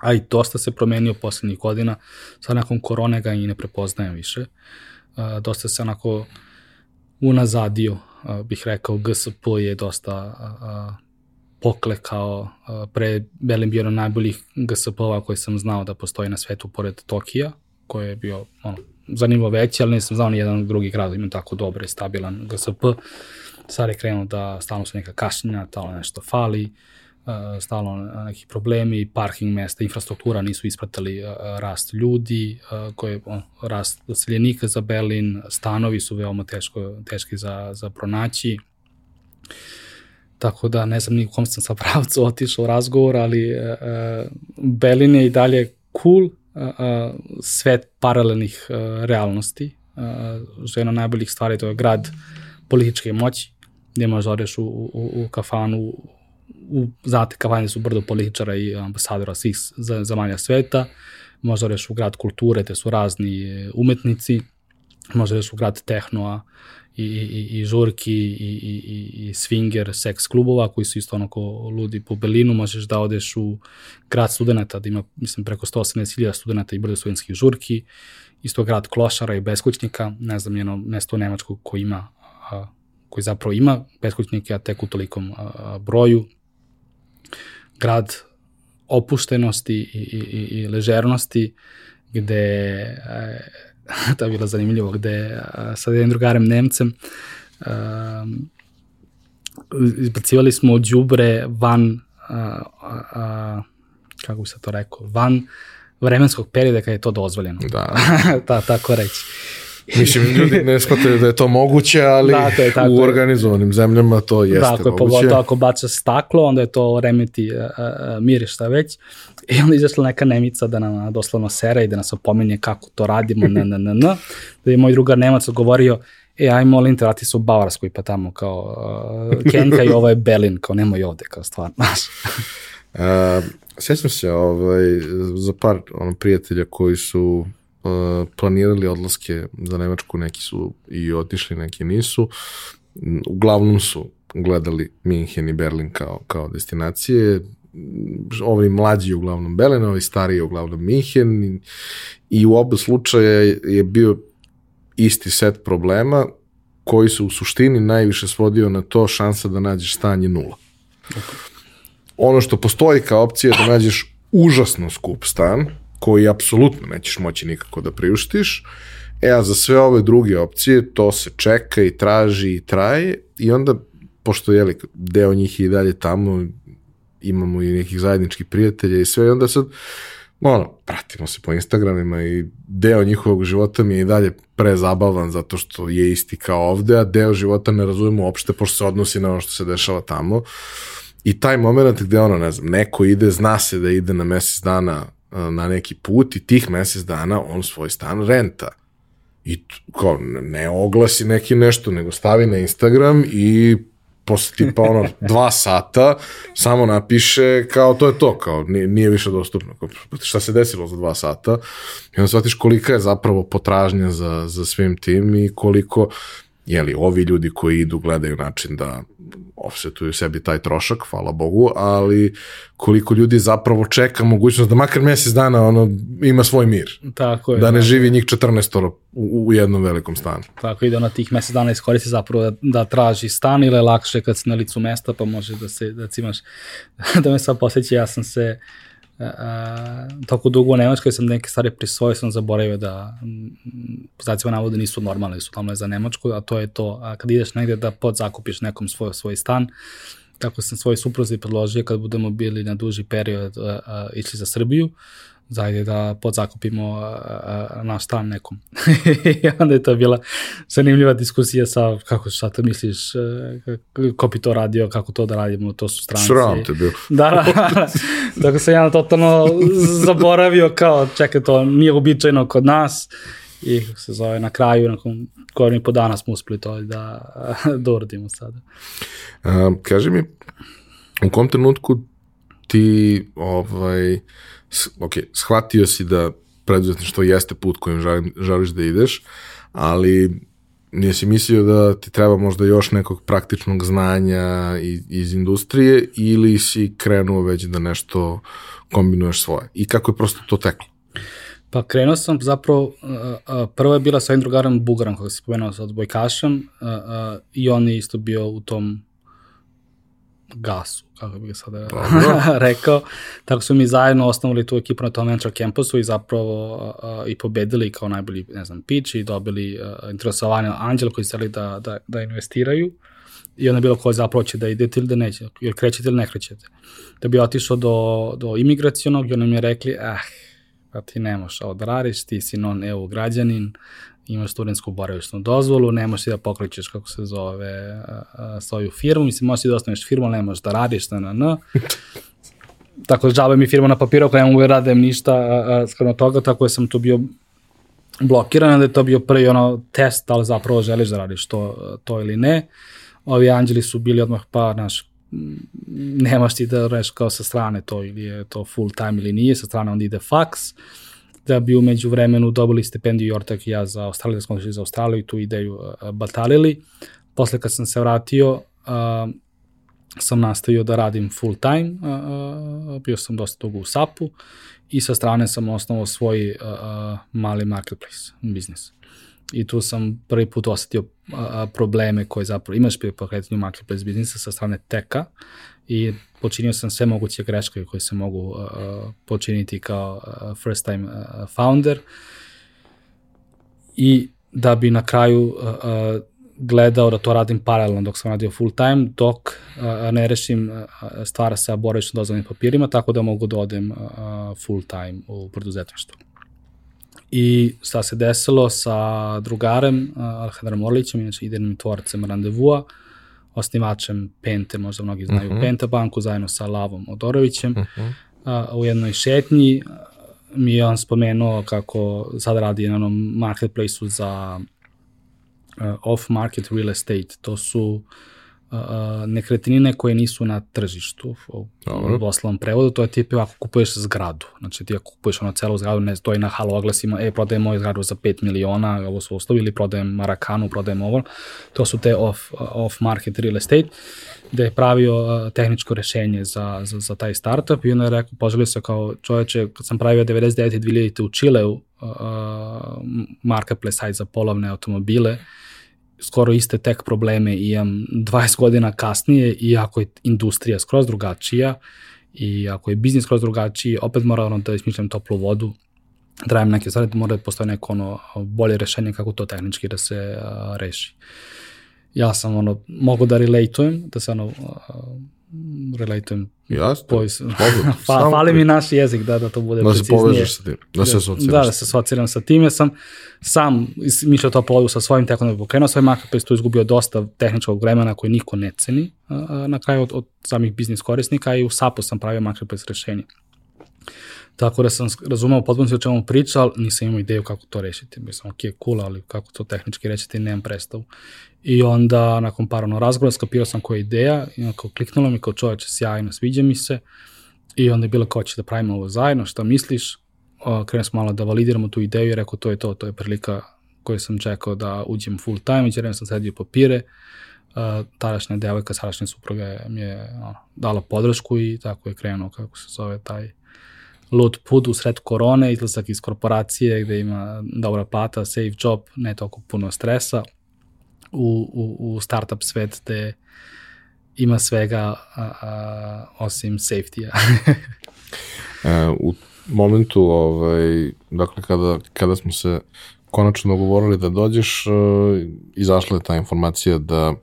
a i dosta se promenio poslednjih godina, sad nakon korone ga i ne prepoznajem više. Dosta se onako unazadio, bih rekao, GSP je dosta poklekao, pre Berlin bio na najboljih GSP-ova koji sam znao da postoji na svetu pored Tokija, koji je bio ono, zanimljivo veći, ali nisam znao ni jedan drugi grad da ima tako dobre i stabilan GSP je krenuo da stalno su neka kašnjenja, stalno nešto fali, uh, stalno neki problemi, parking mesta, infrastruktura nisu ispratili uh, rast ljudi, uh, koje, rast seljenika za Berlin, stanovi su veoma teško, teški za, za pronaći. Tako da ne znam ni u kom sam sa pravcu otišao razgovor, ali Berlin je i dalje cool, svet paralelnih realnosti. Što je jedna najboljih stvari, to je grad političke moći, gde možeš da u, u, u kafanu, u, znate, kafane su brdo političara i ambasadora svih zemalja sveta, možeš da odeš u grad kulture, te su razni e, umetnici, možeš da odeš u grad tehnoa, i, i, i žurki i, i, i, i swinger seks klubova koji su isto onako ludi po Berlinu, možeš da odeš u grad studenta da ima mislim preko 180.000 studenta i brdo studentskih žurki, isto grad klošara i beskućnika, ne znam njeno mesto u Nemačku koji ima a, koji zapravo ima beskućnike, a tek u tolikom a, broju. Grad opuštenosti i, i, i, i ležernosti, gde, e, to je bilo zanimljivo, gde a, sa jednim drugarem Nemcem a, izbacivali smo od džubre van a, a, a, kako bi se to rekao, van vremenskog perioda kada je to dozvoljeno. Da. Ta, tako reći. Mislim, ljudi ne shvataju da je to moguće, ali da, to je tako. u organizovanim zemljama to jeste da, ako je moguće. Pogotovo ako baca staklo, onda je to remeti uh, uh, mir šta već. I onda izašla neka nemica da nam doslovno sera i da nas opominje kako to radimo, na, na, na, na. Da je moj drugar Nemac govorio, e, aj molim te, vrati se u Bavarskoj, pa tamo kao uh, Kenka i ovo je Berlin, kao nemoj ovde, kao stvar, znaš. uh, sjećam se ovaj, za par ono, prijatelja koji su planirali odlaske za Nemačku, neki su i otišli, neki nisu. Uglavnom su gledali Minhen i Berlin kao, kao destinacije, ovi mlađi uglavnom Berlin, ovi stariji uglavnom Minhen i, i u oba slučaja je bio isti set problema koji se u suštini najviše svodio na to šansa da nađeš stanje nula. Ono što postoji kao opcija je da nađeš užasno skup stan, koji apsolutno nećeš moći nikako da priuštiš, e a za sve ove druge opcije to se čeka i traži i traje i onda, pošto je deo njih je i dalje tamo, imamo i nekih zajedničkih prijatelja i sve i onda sad ono, pratimo se po Instagramima i deo njihovog života mi je i dalje prezabavan zato što je isti kao ovde, a deo života ne razumemo uopšte pošto se odnosi na ono što se dešava tamo. I taj moment gde ono, ne znam, neko ide, zna se da ide na mesec dana na neki put i tih mesec dana on svoj stan renta. I kao, ne oglasi neki nešto, nego stavi na Instagram i posle tipa ono dva sata samo napiše kao to je to, kao nije, nije više dostupno. Kao, šta se desilo za dva sata? I onda shvatiš kolika je zapravo potražnja za, za svim tim i koliko jeli, ovi ljudi koji idu gledaju način da offsetuju sebi taj trošak, hvala Bogu, ali koliko ljudi zapravo čeka mogućnost da makar mesec dana ono, ima svoj mir. Tako je. Da ne živi njih 14 u, u jednom velikom stanu. Tako i da na tih mesec dana iskoristi zapravo da, da traži stan ili je lakše kad si na licu mesta pa može da se, da cimaš, da me sad posjeća, ja sam se uh, toliko dugo u Nemačkoj sam neke stvari prisvojio, sam zaboravio da znacima navoda nisu normalne, su tamo za Nemačku, a to je to, a kad ideš negde da podzakupiš nekom svoj, svoj stan, kako sam svoj supruzi predložio kad budemo bili na duži period uh, uh, išli za Srbiju, zajde da podzakupimo uh, naš stan nekom. I onda je to bila zanimljiva diskusija sa kako šta to misliš, uh, ko bi to radio, kako to da radimo, to su stranci. Sram te bio. Da, da, da. Dakle sam ja totalno zaboravio kao, čekaj, to nije običajno kod nas i kako se zove, na kraju, nakon godinu i po dana smo uspeli to da, da uradimo sada. A, kaži mi, u kom trenutku ti ovaj, ok, shvatio si da preduzetništvo jeste put kojim želim, želiš da ideš, ali nisi mislio da ti treba možda još nekog praktičnog znanja iz, iz industrije ili si krenuo već da nešto kombinuješ svoje? I kako je prosto to teklo? Pa krenuo sam zapravo, prvo je bila sa ovim drugarom Bugarom, kako si pomenuo sa odbojkašem, i on je isto bio u tom gasu, kako bih sada rekao. Tako su mi zajedno osnovali tu ekipu na tom venture campusu i zapravo uh, i pobedili kao najbolji, ne znam, pitch i dobili uh, interesovanje anđela koji su da, da, da investiraju i onda bilo ko zapravo će da idete ili da neće, jer krećete ili ne krećete. Da bi otišao do, do imigracijonog i onda mi je rekli, ah, pa ti ne možeš ovo da radiš, ti si non-EU građanin, imaš studentsku boravišnu dozvolu, ne možeš da pokrećeš, kako se zove, svoju firmu, mislim, možeš da ostaneš firmu, ali ne možeš da radiš, na, na, na. tako da džabe mi firma na papiru, ako ne mogu da radim ništa skoro toga, tako da sam tu bio blokiran, da je to bio prvi ono test, da li zapravo želiš da radiš to, to ili ne. Ovi anđeli su bili odmah pa, naš, nemaš ti da reš kao sa strane to ili je to full time ili nije, sa strane onda ide faks, da bi umeđu vremenu dobili stipendiju Jortak i ja za Australiju, da smo za Australiju i tu ideju uh, batalili. Posle kad sam se vratio, uh, sam nastavio da radim full time, bio sam dosta dugo u SAP-u i sa strane sam osnovao svoj mali marketplace biznis i tu sam prvi put osetio probleme koje zapravo imaš pri pokretanju marketplace biznisa sa strane teka i počinio sam sve moguće greške koje se mogu a, počiniti kao a, first time a, founder i da bi na kraju a, a, gledao da to radim paralelno dok sam radio full time, dok a, ne rešim a, stvar sa boravično dozvolnim papirima, tako da mogu da odem a, full time u preduzetništvo. I šta se desilo sa drugarem, Alejandrom Orlićem, inače idejnim tvorcem Randevua, osnivačem Pente, možda mnogi znaju uh mhm. -huh. Penta banku, zajedno sa Lavom Odorovićem. Uh mhm. -huh. u jednoj šetnji mi je on spomenuo kako sad radi na onom marketplaceu za off-market real estate. To su uh, nekretnine koje nisu na tržištu u doslovnom prevodu, to je tipi ako kupuješ zgradu, znači ti ako kupuješ ono celu zgradu, ne stoji na halo oglasima, e, prodajem moju zgradu za 5 miliona, ovo su uslovi, ili prodajem Marakanu, prodajem ovo, to su te off, off market real estate, gde je pravio uh, tehničko rešenje za, za, za taj startup i onda je rekao, poželio se kao čoveče, kad sam pravio 99. 2000. u Čileu, uh, marketplace site za polovne automobile, skoro iste tek probleme imam 20 godina kasnije, iako je industrija skroz drugačija i ako je biznis skroz drugačiji, opet moram da ismišljam toplu vodu, da neke stvari, mora da postoje neko ono bolje rešenje kako to tehnički da se uh, reši. Ja sam ono, mogu da relatujem, da se ono, uh, relatujem Jasno. Pois, pa, fali mi naš jezik da, da to bude da preciznije. Da se povežeš sa tim, da se asociraš. Da, da se asociram sa tim. Ja sam sam mišljao to pologu sa svojim tekom da bi pokrenuo svoj marketplace, tu izgubio dosta tehničkog vremena koji niko ne ceni na kraju od, od samih biznis korisnika i u SAP-u sam pravio marketplace rešenje. Tako da sam razumao potpuno o čemu priča, ali nisam imao ideju kako to rešiti. Mislim, ok, cool, ali kako to tehnički rešiti, nemam predstavu. I onda, nakon par ono razgovora, skapirao sam koja je ideja i onako kliknulo mi kao čoveče, sjajno, sviđa mi se. I onda je bilo kao će da pravimo ovo zajedno, šta misliš? Krenuo smo malo da validiramo tu ideju i rekao to je to, to je prilika koji sam čekao da uđem full time, jer sam sedio papire, uh, tadašnja devojka, sadašnja supruga mi je ono, dala podršku i tako je krenuo, kako se zove taj lud put u sred korone, izlazak iz korporacije gde ima dobra plata, safe job, ne toliko puno stresa, u, u, u startup svet gde ima svega a, a, osim safety-a. e, u momentu, ovaj, dakle, kada, kada smo se konačno dogovorili da dođeš, uh, izašla je ta informacija da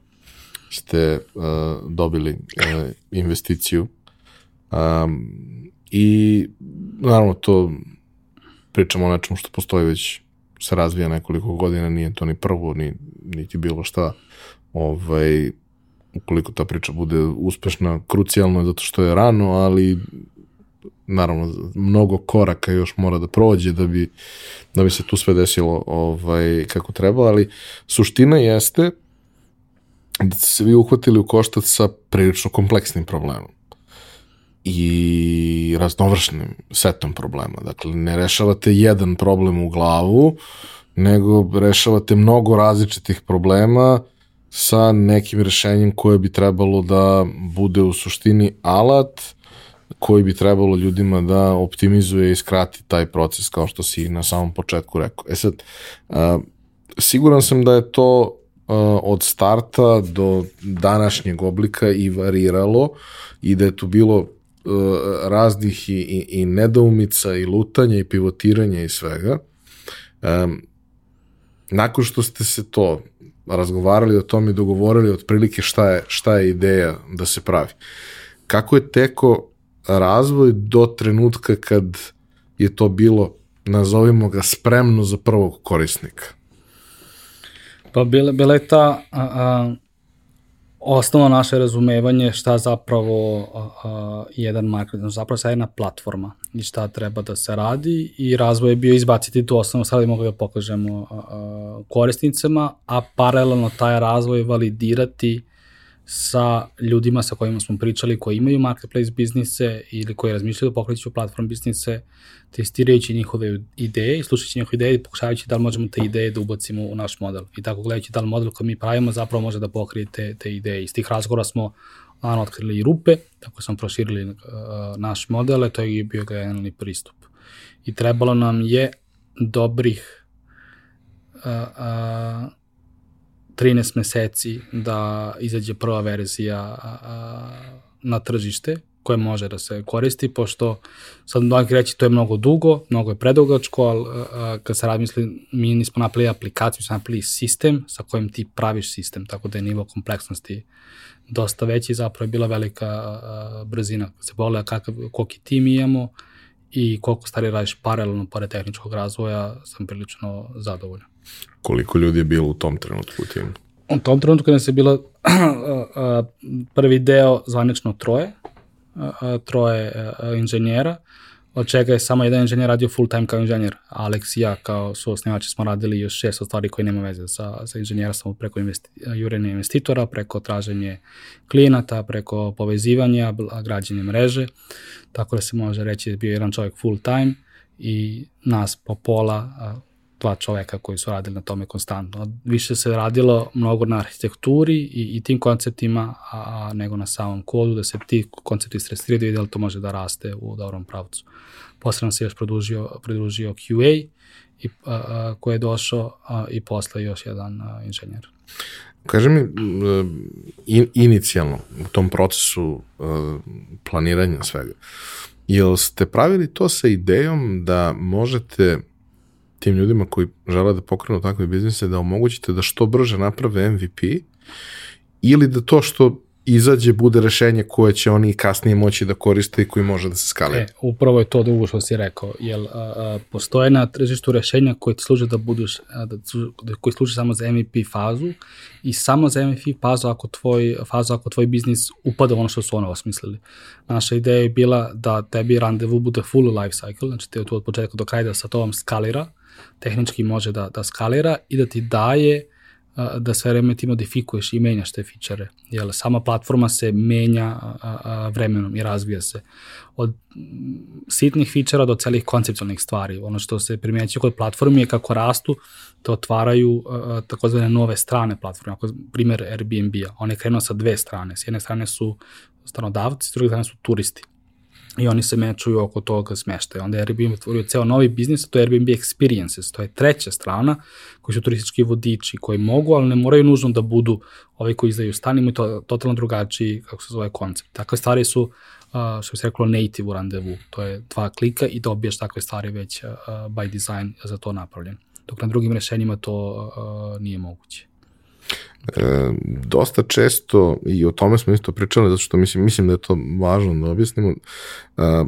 ste uh, dobili uh, investiciju um, i naravno to pričamo o nečemu što postoji već se razvija nekoliko godina, nije to ni prvo, ni, niti bilo šta. Ovaj, ukoliko ta priča bude uspešna, krucijalno je zato što je rano, ali naravno mnogo koraka još mora da prođe da bi, da bi se tu sve desilo ovaj, kako treba, ali suština jeste da ste se vi uhvatili u koštac sa prilično kompleksnim problemom i raznovršnim setom problema. Dakle, ne rešavate jedan problem u glavu, nego rešavate mnogo različitih problema sa nekim rešenjem koje bi trebalo da bude u suštini alat koji bi trebalo ljudima da optimizuje i skrati taj proces kao što si na samom početku rekao. E sad, siguran sam da je to od starta do današnjeg oblika i variralo i da je tu bilo raznih i, i, i nedoumica i lutanja i pivotiranja i svega. Um, nakon što ste se to razgovarali o tome i dogovorili otprilike šta je, šta je ideja da se pravi. Kako je teko razvoj do trenutka kad je to bilo, nazovimo ga, spremno za prvog korisnika? Pa bila, bila je ta a, a, osnovno naše razumevanje šta zapravo a, jedan marketing, zapravo sad jedna platforma i šta treba da se radi i razvoj je bio izbaciti tu osnovno, sad mogli da pokažemo a, korisnicama, a paralelno taj razvoj validirati sa ljudima sa kojima smo pričali, koji imaju marketplace biznise ili koji razmišljaju da pokreću platform biznise, testirajući njihove ideje i slušajući njihove ideje i pokušavajući da li možemo te ideje da ubacimo u naš model. I tako gledajući da li model koji mi pravimo zapravo može da pokrije te, te ideje. Iz tih razgovora smo naravno otkrili i rupe, tako smo proširili uh, naš model, to je bio generalni pristup. I trebalo nam je dobrih uh, uh, 13 meseci da izađe prva verzija a, na tržište koje može da se koristi, pošto sad mnogi reći to je mnogo dugo, mnogo je predugačko, ali a, kad se razmisli, mi nismo napravili aplikaciju, smo napravili sistem sa kojim ti praviš sistem, tako da je nivo kompleksnosti dosta veći, zapravo je bila velika a, brzina. Se pogleda kakav, koliki tim imamo i koliko stvari radiš paralelno pored tehničkog razvoja, sam prilično zadovoljan. Koliko ljudi je bilo u tom trenutku u timu? U tom trenutku nas je bilo prvi deo zvanično troje, troje inženjera, od čega je samo jedan inženjer radio full time kao inženjer. Alex i ja kao su osnivači smo radili još šest stvari koje nema veze sa, sa inženjera, samo preko investi, jurenja investitora, preko traženje klijenata, preko povezivanja, građenje mreže. Tako da se može reći da je bio jedan čovjek full time i nas po pola dva čoveka koji su radili na tome konstantno. Više se radilo mnogo na arhitekturi i, i tim konceptima, a, a nego na samom kodu, da se ti koncepti stresiraju vidi da to može da raste u dobrom pravcu. Posle nam se još pridružio, pridružio QA i, a, a, koji je došao a, i posle još jedan a, inženjer. Kaže mi, in, inicijalno u tom procesu uh, planiranja svega, jel ste pravili to sa idejom da možete tim ljudima koji žele da pokrenu takve biznise da omogućite da što brže naprave MVP ili da to što izađe bude rešenje koje će oni kasnije moći da koriste i koji može da se skalira. E, upravo je to drugo što si rekao, jer a, a, postoje na tržištu rešenja koje ti služe da buduš, a, da, koji služe samo za MVP fazu i samo za MVP fazu ako tvoj, fazu ako tvoj biznis upada u ono što su ono osmislili. Naša ideja je bila da tebi randevu bude full life cycle, znači te tu od početka do kraja da sa tobom skalira, tehnički može da, da skalira i da ti daje da sve vreme ti modifikuješ i menjaš te fičere. Jer sama platforma se menja vremenom i razvija se. Od sitnih fičera do celih konceptualnih stvari. Ono što se primjećuje kod platformi je kako rastu, te otvaraju takozvane nove strane platforme. Ako primjer Airbnb-a, on je krenuo sa dve strane. S jedne strane su stanodavci, s druge strane su turisti i oni se mečuju oko toga smeštaja. Onda Airbnb otvorio ceo novi biznis, to je Airbnb Experiences, to je treća strana, koji su turistički vodiči, koji mogu, ali ne moraju nužno da budu ovi koji izdaju stan, imaju to, totalno drugačiji, kako se zove, koncept. Takve stvari su, uh, što bi se reklo, native u randevu, to je dva klika i dobiješ takve stvari već uh, by design za to napravljen. Dok na drugim rešenjima to uh, nije moguće. E, dosta često, i o tome smo isto pričali, zato što mislim, mislim da je to važno da objasnimo, e,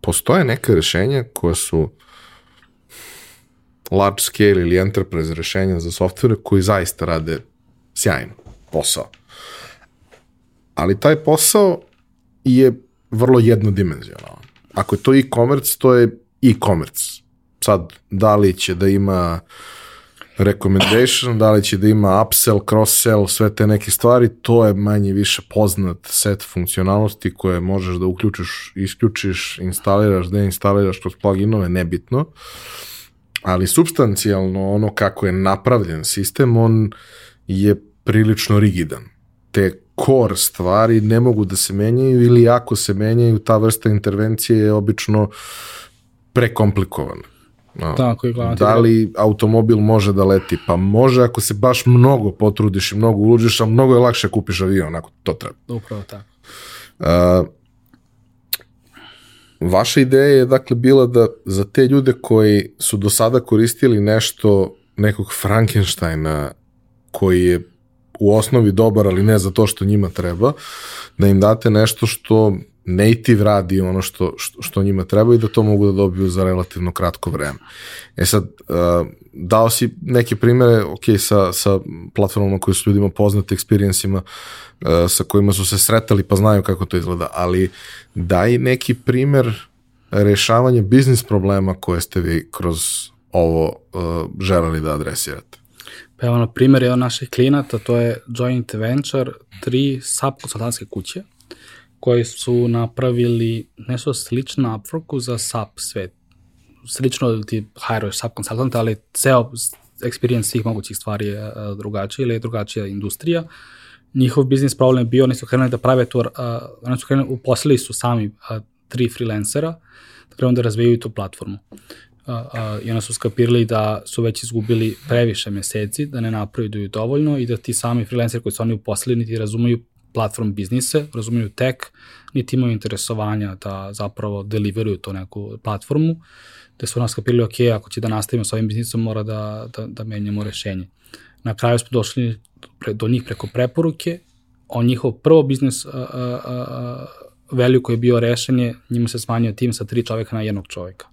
postoje neke rešenja koje su large scale ili enterprise rešenja za softvere koji zaista rade sjajno posao. Ali taj posao je vrlo jednodimenzionalan. Ako je to e-commerce, to je e-commerce. Sad, da li će da ima uh, recommendation, da li će da ima upsell, cross-sell, sve te neke stvari, to je manje više poznat set funkcionalnosti koje možeš da uključiš, isključiš, instaliraš, deinstaliraš kroz pluginove, nebitno. Ali substancijalno ono kako je napravljen sistem, on je prilično rigidan. Te core stvari ne mogu da se menjaju ili ako se menjaju, ta vrsta intervencije je obično prekomplikovana. No. Tako je glavno. Da li automobil može da leti? Pa može ako se baš mnogo potrudiš i mnogo uložiš, a mnogo je lakše kupiš avion ako to treba. Upravo tako. Uh, vaša ideja je dakle bila da za te ljude koji su do sada koristili nešto nekog Frankensteina koji je u osnovi dobar, ali ne za to što njima treba, da im date nešto što native radi ono što, što, što njima treba i da to mogu da dobiju za relativno kratko vreme. E sad, uh, dao si neke primere, ok, sa, sa platformama koje su ljudima poznate, experienceima uh, sa kojima su se sretali pa znaju kako to izgleda, ali daj neki primer rešavanja biznis problema koje ste vi kroz ovo uh, želeli da adresirate. Pa evo, na primjer, jedan naših klijenata, to je joint venture, tri sub konsultantske kuće, koji su napravili nešto slično Upworku za SAP svet. Slično ti hajruješ SAP konsultant, ali ceo experience svih mogućih stvari je drugačiji ili je drugačija industrija. Njihov biznis problem je bio, oni su krenuli da prave to, uh, oni su krenuli, uposlili su sami uh, tri freelancera, da krenu da razvijaju tu platformu. Uh, uh, i onda su skapirali da su već izgubili previše meseci, da ne napreduju dovoljno i da ti sami freelanceri koji su oni uposlili niti razumeju platform biznise, razumiju tech, niti imaju interesovanja da zapravo deliveruju to neku platformu, gde su nas kapili, ok, ako će da nastavimo sa ovim biznisom, mora da, da, da menjamo rešenje. Na kraju smo došli do njih preko preporuke, on njihov prvo biznis uh, value koji je bio rešen je, njima se smanjio tim sa tri čoveka na jednog čoveka.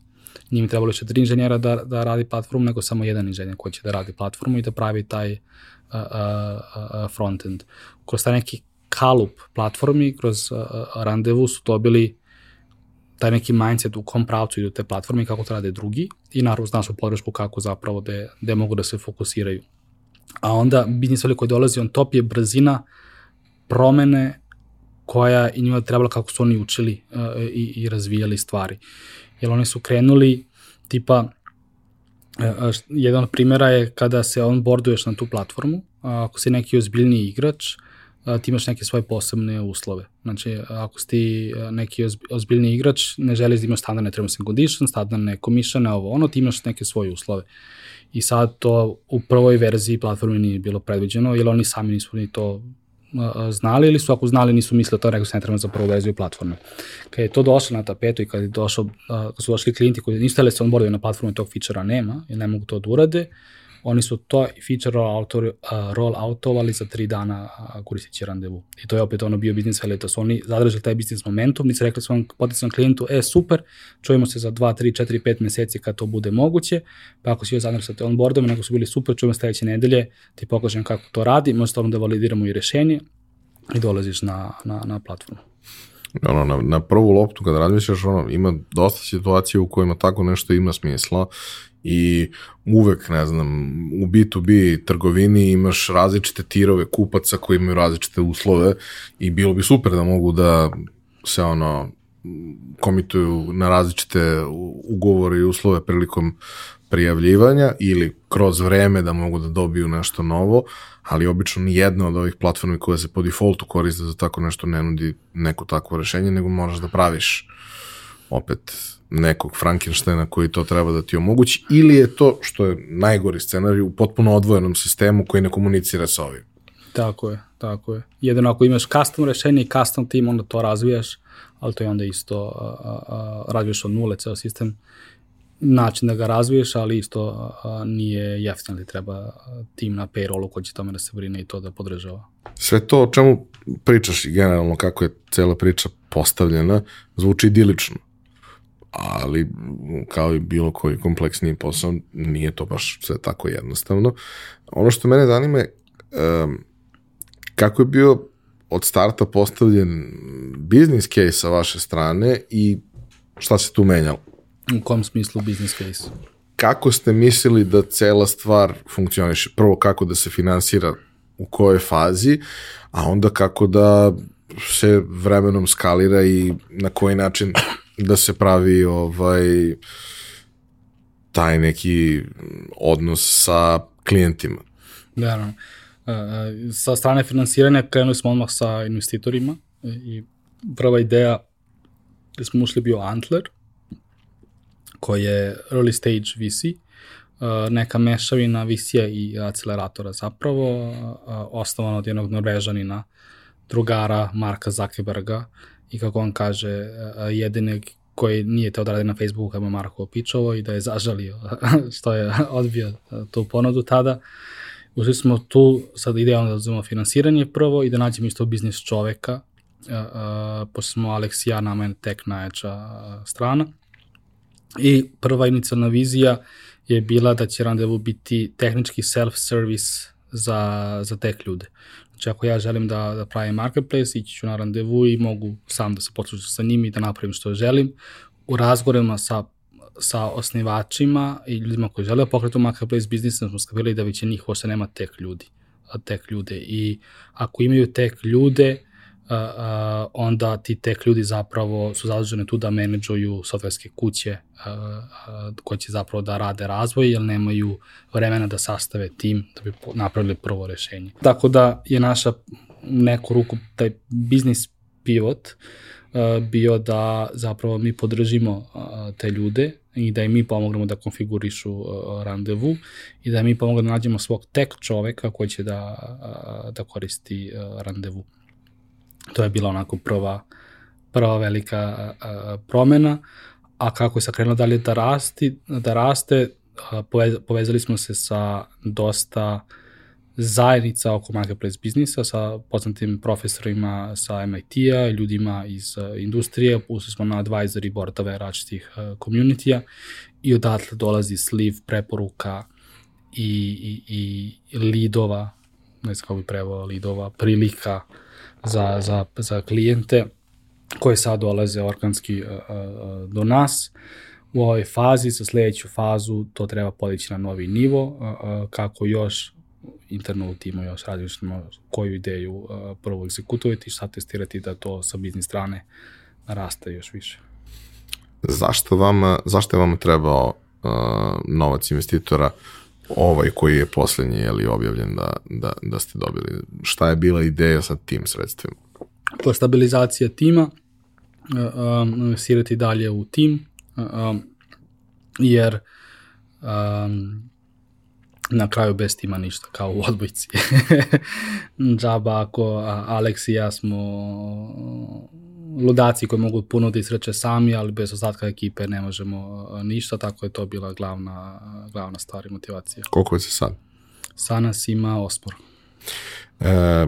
Njima trebalo više tri inženjera da, da radi platformu, nego samo jedan inženjer koji će da radi platformu i da pravi taj uh, uh, uh, frontend. Kroz taj neki kalup platformi, kroz uh, randevu su dobili taj neki mindset u kom pravcu idu te platforme i kako to rade drugi i naravno zna su podršku kako zapravo de, de mogu da se fokusiraju. A onda biznis koji dolazi on top je brzina promene koja i njima trebala kako su oni učili uh, i, i razvijali stvari. Jer oni su krenuli tipa uh, jedan od primjera je kada se onboarduješ na tu platformu, uh, ako si neki ozbiljniji igrač, uh, ti imaš neke svoje posebne uslove. Znači, ako si neki ozbiljni igrač, ne želiš da imaš standardne terms and conditions, standardne commissione, ovo ono, ti imaš neke svoje uslove. I sad to u prvoj verziji platforme nije bilo predviđeno, jer oni sami nisu ni to znali ili su ako znali nisu mislili to, rekao treba za prvu verziju platforme. Kad je to došlo na tapetu i kad, je došao, kad su došli klijenti koji nisu htjeli se onboardaju na platformu tog fičera nema, jer ne mogu to da urade, uh, oni su to feature roll, auto, uh, roll outovali za tri dana uh, koristeći randevu. I to je opet ono bio biznis to su oni zadržali taj biznis momentum, nisu rekli svom potencijalnom klijentu, e super, čujemo se za 2, 3, 4, 5 meseci kad to bude moguće, pa ako si joj zadržate onboardom, nego su bili super, čujemo sledeće nedelje, ti pokažem kako to radi, možete da validiramo i rešenje i dolaziš na, na, na platformu. ono, na, na prvu loptu kada razmišljaš, ono, ima dosta situacija u kojima tako nešto ima smisla i uvek, ne znam, u B2B trgovini imaš različite tirove kupaca koji imaju različite uslove i bilo bi super da mogu da se ono komituju na različite ugovore i uslove prilikom prijavljivanja ili kroz vreme da mogu da dobiju nešto novo, ali obično ni jedna od ovih platformi koja se po defaultu koriste za tako nešto ne nudi neko takvo rešenje, nego moraš da praviš opet nekog Frankensteina koji to treba da ti omogući, ili je to, što je najgori scenarij, u potpuno odvojenom sistemu koji ne komunicira sa ovim. Tako je, tako je. Jedino ako imaš custom rešenje i custom tim, onda to razvijaš, ali to je onda isto, a, a, razvijaš od nule ceo sistem, način da ga razviješ, ali isto a, nije jeftin, ali treba tim na payrollu koji će tome da se brine i to da podržava. Sve to o čemu pričaš i generalno kako je cela priča postavljena, zvuči idilično ali kao i bilo koji kompleksniji posao, nije to baš sve tako jednostavno. Ono što mene zanima je um, kako je bio od starta postavljen biznis case sa vaše strane i šta se tu menjalo? U kom smislu biznis case? Kako ste mislili da cela stvar funkcioniše? Prvo kako da se finansira u kojoj fazi, a onda kako da se vremenom skalira i na koji način da se pravi ovaj taj neki odnos sa klijentima. Naravno. E, e, sa strane finansiranja krenuli smo odmah sa investitorima i prva ideja da smo ušli bio Antler, koji je early stage VC, e, neka mešavina VC-a i acceleratora zapravo, osnovan od jednog norvežanina, drugara Marka Zuckerberga, i kako on kaže, jedine koji nije te odradio na Facebooku kada Marko opičovo i da je zažalio što je odbio tu ponudu tada. Ušli smo tu, sad idealno da uzmemo finansiranje prvo i da nađemo isto biznis čoveka, pošto smo Alex i ja, nama je tek najjača strana. I prva inicijalna vizija je bila da će randevu biti tehnički self-service za, za tek ljude. Znači, ako ja želim da, da pravim marketplace, ići ću na randevu i mogu sam da se potručim sa njim i da napravim što želim. U razgovorima sa, sa osnivačima i ljudima koji žele da pokretu marketplace biznisa smo skavili da veće njih uopšte nema tek ljudi, tek ljude. I ako imaju tek ljude, uh, onda ti tek ljudi zapravo su zaduženi tu da menedžuju softverske kuće uh, koje će zapravo da rade razvoj, jer nemaju vremena da sastave tim da bi napravili prvo rešenje. Tako da je naša neku ruku taj biznis pivot uh, bio da zapravo mi podržimo uh, te ljude i da im mi pomognemo da konfigurišu uh, randevu i da mi pomognemo da nađemo svog tek čoveka koji će da, da koristi randevu. To je bila onako prva, prva velika a, promena, a kako je sad krenulo dalje da, rasti, da raste, a, povezali smo se sa dosta zajednica oko marketplace biznisa sa poznatim profesorima sa MIT-a, ljudima iz uh, industrije, ušli smo na advisory boardove različitih uh, community-a i odatle dolazi sliv preporuka i, i, i lidova, ne znam kako bi prevao lidova, prilika uh, za, za, za klijente koje sad dolaze organski uh, uh, do nas. U ovoj fazi, sa sledeću fazu, to treba podići na novi nivo, uh, kako još interno u timu još različimo koju ideju prvo egzekutovati i šta testirati da to sa biznis strane naraste još više. Zašto vam, zašto je vam trebao uh, novac investitora ovaj koji je poslednji je li objavljen da, da, da ste dobili. Šta je bila ideja sa tim sredstvima? Je stabilizacija tima, um, investirati dalje u tim, um, jer um, na kraju bez tima ništa, kao u odbojci. Džaba ako Alex i ja smo ludaci koji mogu puno da isreće sami, ali bez ostatka ekipe ne možemo ništa, tako je to bila glavna, glavna stvar i motivacija. Koliko je se sad? Sa nas ima osmor. E,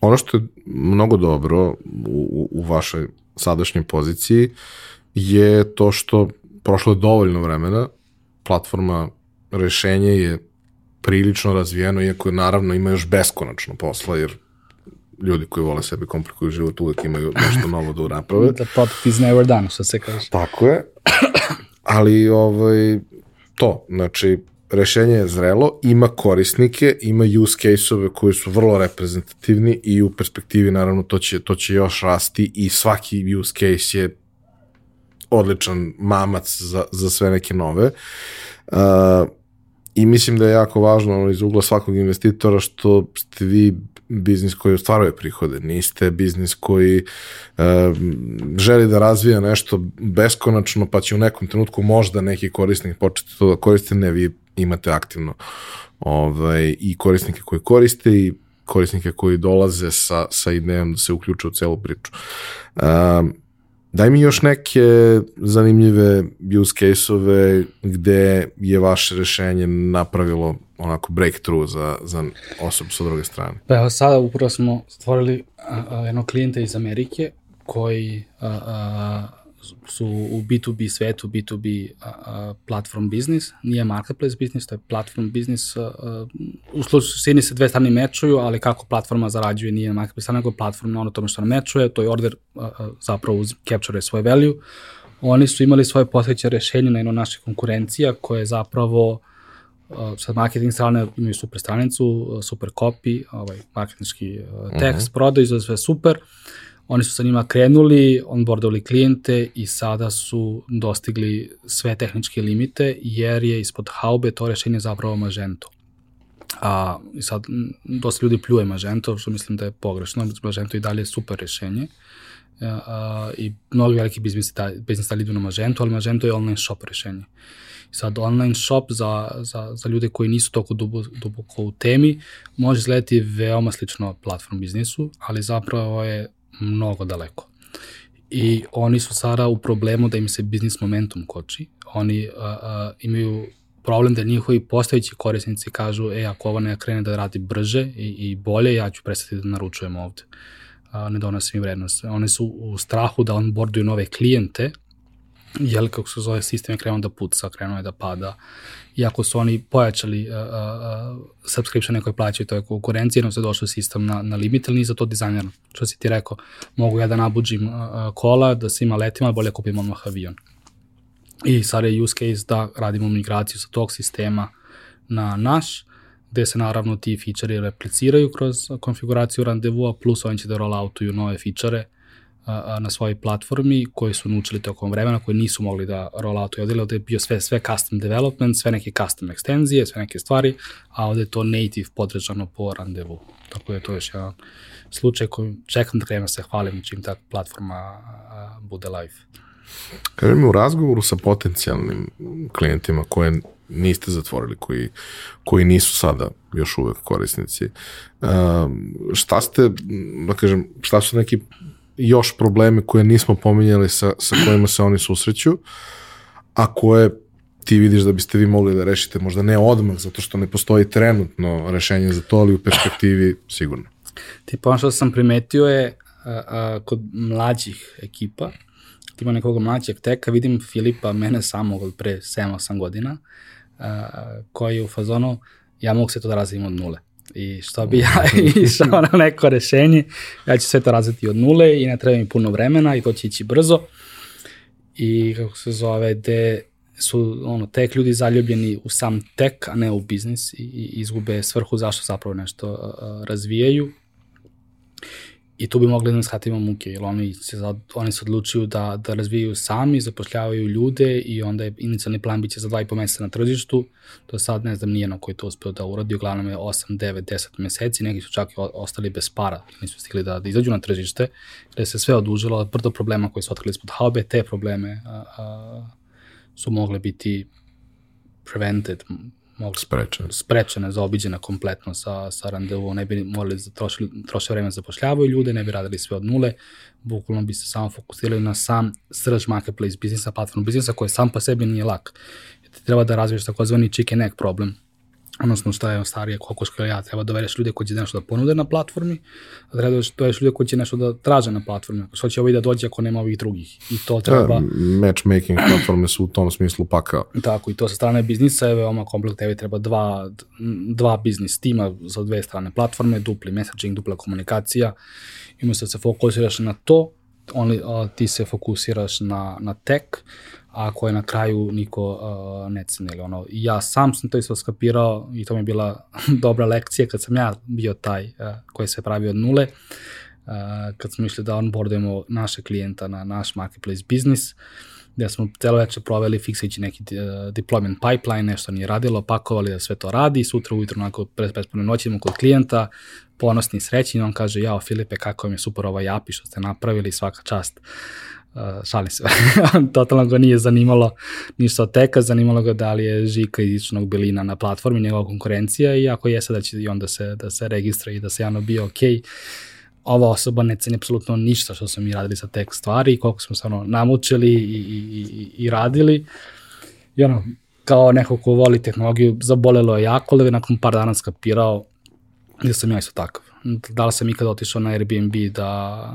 ono što je mnogo dobro u, u vašoj sadašnjoj poziciji je to što prošlo je dovoljno vremena, platforma rešenje je prilično razvijeno, iako naravno ima još beskonačno posla, jer ljudi koji vole sebi komplikuju život uvek imaju nešto novo da naprave. The product is never done, što se kaže. Tako je. Ali ovaj, to, znači, rešenje je zrelo, ima korisnike, ima use case-ove koji su vrlo reprezentativni i u perspektivi naravno to će, to će još rasti i svaki use case je odličan mamac za, za sve neke nove. Uh, I mislim da je jako važno iz ugla svakog investitora što ste vi biznis koji ostvaruje prihode, niste biznis koji uh, želi da razvija nešto beskonačno, pa će u nekom trenutku možda neki korisnik početi to da koriste, ne, vi imate aktivno ovaj, i korisnike koji koriste i korisnike koji dolaze sa, sa idejom da se uključe u celu priču. Um, Daj mi još neke zanimljive use case-ove gde je vaše rešenje napravilo onako breakthrough za, za osobu sa druge strane. Pa evo sada upravo smo stvorili a, a, jednog klijenta iz Amerike koji a, a, su u B2B svetu, B2B a, a, platform biznis, nije marketplace biznis, to je platform biznis. U suštini se dve strane mečuju, ali kako platforma zarađuje nije marketplace, nego platform na ono tome što nam mečuje, to je order a, a, zapravo capture svoje value. Oni su imali svoje posveće rešenje na jedno naše konkurencija koje je zapravo sa marketing strane imaju super stranicu, super copy, ovaj, marketinški uh, tekst, uh mhm. -huh. prodaju, sve super. Oni su sa njima krenuli, onboardovali klijente i sada su dostigli sve tehničke limite jer je ispod haube to rešenje zapravo Magento. A, I sad, dosta ljudi pljuje Magento, što mislim da je pogrešno. Magento i dalje je super rešenje. A, a, I mnogi veliki biznisi, biznisi dalje idu na Magento, ali Magento je online shop rešenje. Sad, online shop za, za, za ljude koji nisu toliko duboko u temi može izgledati veoma slično platform biznisu, ali zapravo je mnogo daleko. I oni su sada u problemu da im se biznis momentum koči. Oni uh, uh, imaju problem da njihovi postojeći korisnici kažu, e, ako ovo ne krene da radi brže i, i bolje, ja ću prestati da naručujem ovde. Uh, ne donosim vrednost. Oni su u strahu da onboarduju nove klijente, jel kako se zove sistem je krenuo da puca, krenuo je da pada. Iako su oni pojačali uh, uh, subscriptione koje plaćaju toj konkurenciji, jednom se došao sistem na, na limit, ali nije za to dizajnirano. Što si ti rekao, mogu ja da nabuđim uh, kola, da svima letima, bolje kupim odmah avion. I sad je use case da radimo migraciju sa tog sistema na naš, gde se naravno ti feature repliciraju kroz konfiguraciju randevua, plus oni će da rolloutuju nove feature na svojoj platformi koji su naučili tokom vremena, koji nisu mogli da rolloutuju. Ovde je bio sve, sve custom development, sve neke custom ekstenzije, sve neke stvari, a ovde je to native podređano po randevu. Tako da je to još jedan slučaj koji čekam da krenem da se hvalim čim ta platforma bude live. Kaže mi u razgovoru sa potencijalnim klijentima koje niste zatvorili, koji, koji nisu sada još uvek korisnici, šta ste, da kažem, šta su neki još probleme koje nismo pominjali sa, sa kojima se oni susreću, a koje ti vidiš da biste vi mogli da rešite, možda ne odmah, zato što ne postoji trenutno rešenje za to, ali u perspektivi sigurno. Ti ono što sam primetio je a, a, kod mlađih ekipa, ima nekog mlađeg teka, vidim Filipa, mene samog od pre 7-8 godina, a, koji je u fazonu, ja mogu se to da razvijim od nule i što bi ja išao na neko rešenje, ja ću sve to razviti od nule i ne treba mi puno vremena i to će ići brzo. I kako se zove, gde su ono, tek ljudi zaljubljeni u sam tek, a ne u biznis i, i izgube svrhu zašto zapravo nešto uh, razvijaju I tu bi mogli da shvatimo muke, jer oni se, oni se odlučuju da, da razvijaju sami, zapošljavaju ljude i onda je inicijalni plan biće za dva i po meseca na tržištu. To sad ne znam nijedno koji to uspeo da uradi, uglavnom je 8, 9, 10 meseci, neki su čak i ostali bez para, nisu stigli da, da izađu na tržište, gde se sve odužilo, brdo problema koji su otkrili ispod haube, te probleme a, a, su mogle biti prevented, mogu sprečene. sprečene, zaobiđene kompletno sa, sa randevu, ne bi morali trošili, troše vreme zapošljavaju ljude, ne bi radili sve od nule, bukvalno bi se samo fokusirali na sam srž marketplace biznisa, platform biznisa koji sam po sebi nije lak. Ti treba da razviješ takozvani chicken egg problem. Odnosno šta je starije, koliko što ja, treba dovedeš ljude koji će nešto da ponude na platformi, a treba da dovedeš ljude koji će nešto da traže na platformi. Što će ovaj da dođe ako nema ovih drugih? I to treba... Ja, matchmaking platforme su u tom smislu pakao. Tako, i to sa strane biznisa je veoma kompleksno, tebi treba dva, dva biznis tima za dve strane platforme, dupli messaging, dupla komunikacija, i da se fokusiraš na to, on, ti se fokusiraš na, na tech, a koje na kraju niko uh, ne. Ili ono, ja sam sam to isto skapirao i to mi je bila dobra lekcija kad sam ja bio taj uh, koji se pravi od nule, uh, kad smo išli da onboardujemo naše klijenta na naš marketplace biznis, gde smo celo večer proveli fiksajući neki uh, deployment pipeline, nešto nije radilo, pakovali da sve to radi, sutra ujutro onako pre pretpone noći idemo kod klijenta, ponosni i srećni, on kaže, jao Filipe, kako vam je super ovaj API što ste napravili, svaka čast. Šalim se, totalno ga nije zanimalo ništa od teka, zanimalo ga da li je Žika iz Ičnog Belina na platformi, njegova konkurencija i ako jeste da će i onda se, da se registra i da se javno bio ok, ova osoba ne ceni apsolutno ništa što smo mi radili sa tek stvari i koliko smo se ono namučili i, i, i, i radili. I ono, kao neko ko voli tehnologiju, zabolelo je jako, ali nakon par dana skapirao da sam ja isto takav. Da li sam ikada otišao na Airbnb da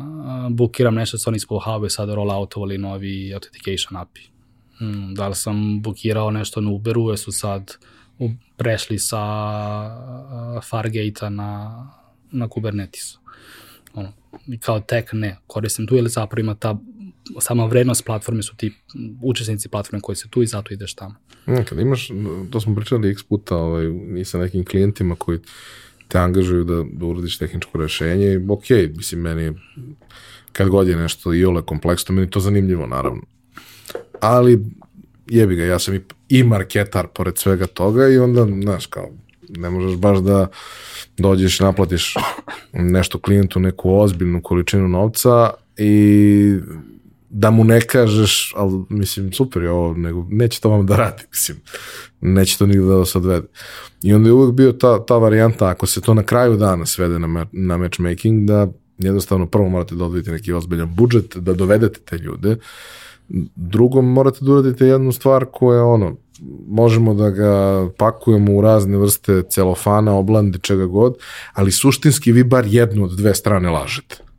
bukiram nešto sa oni ispod sada rolloutovali novi authentication API. Hmm, da li sam bukirao nešto na Uberu, jer su sad prešli sa Fargate-a na, na Kubernetes. Ono, kao tech ne, koristim tu ili zapravo ima ta sama vrednost platforme su ti učesnici platforme koji se tu i zato ideš tamo. Kad imaš, to smo pričali x puta ovaj, i sa nekim klijentima koji te angažuju da, da uradiš tehničko rešenje ok, mislim, meni kad god je nešto i ole kompleksno, meni to zanimljivo, naravno. Ali, jebi ga, ja sam i, i marketar pored svega toga i onda, znaš, kao, ne možeš baš da dođeš i naplatiš nešto klijentu neku ozbiljnu količinu novca i da mu ne kažeš, ali mislim super je ovo, nego neće to vam da radi, mislim, neće to nigde da vas odvede. I onda je uvek bio ta, ta varijanta, ako se to na kraju dana svede na, na matchmaking, da jednostavno prvo morate da odvojite neki ozbiljan budžet, da dovedete te ljude, drugo morate da uradite jednu stvar koja ono, možemo da ga pakujemo u razne vrste celofana, oblande, čega god, ali suštinski vi bar jednu od dve strane lažete.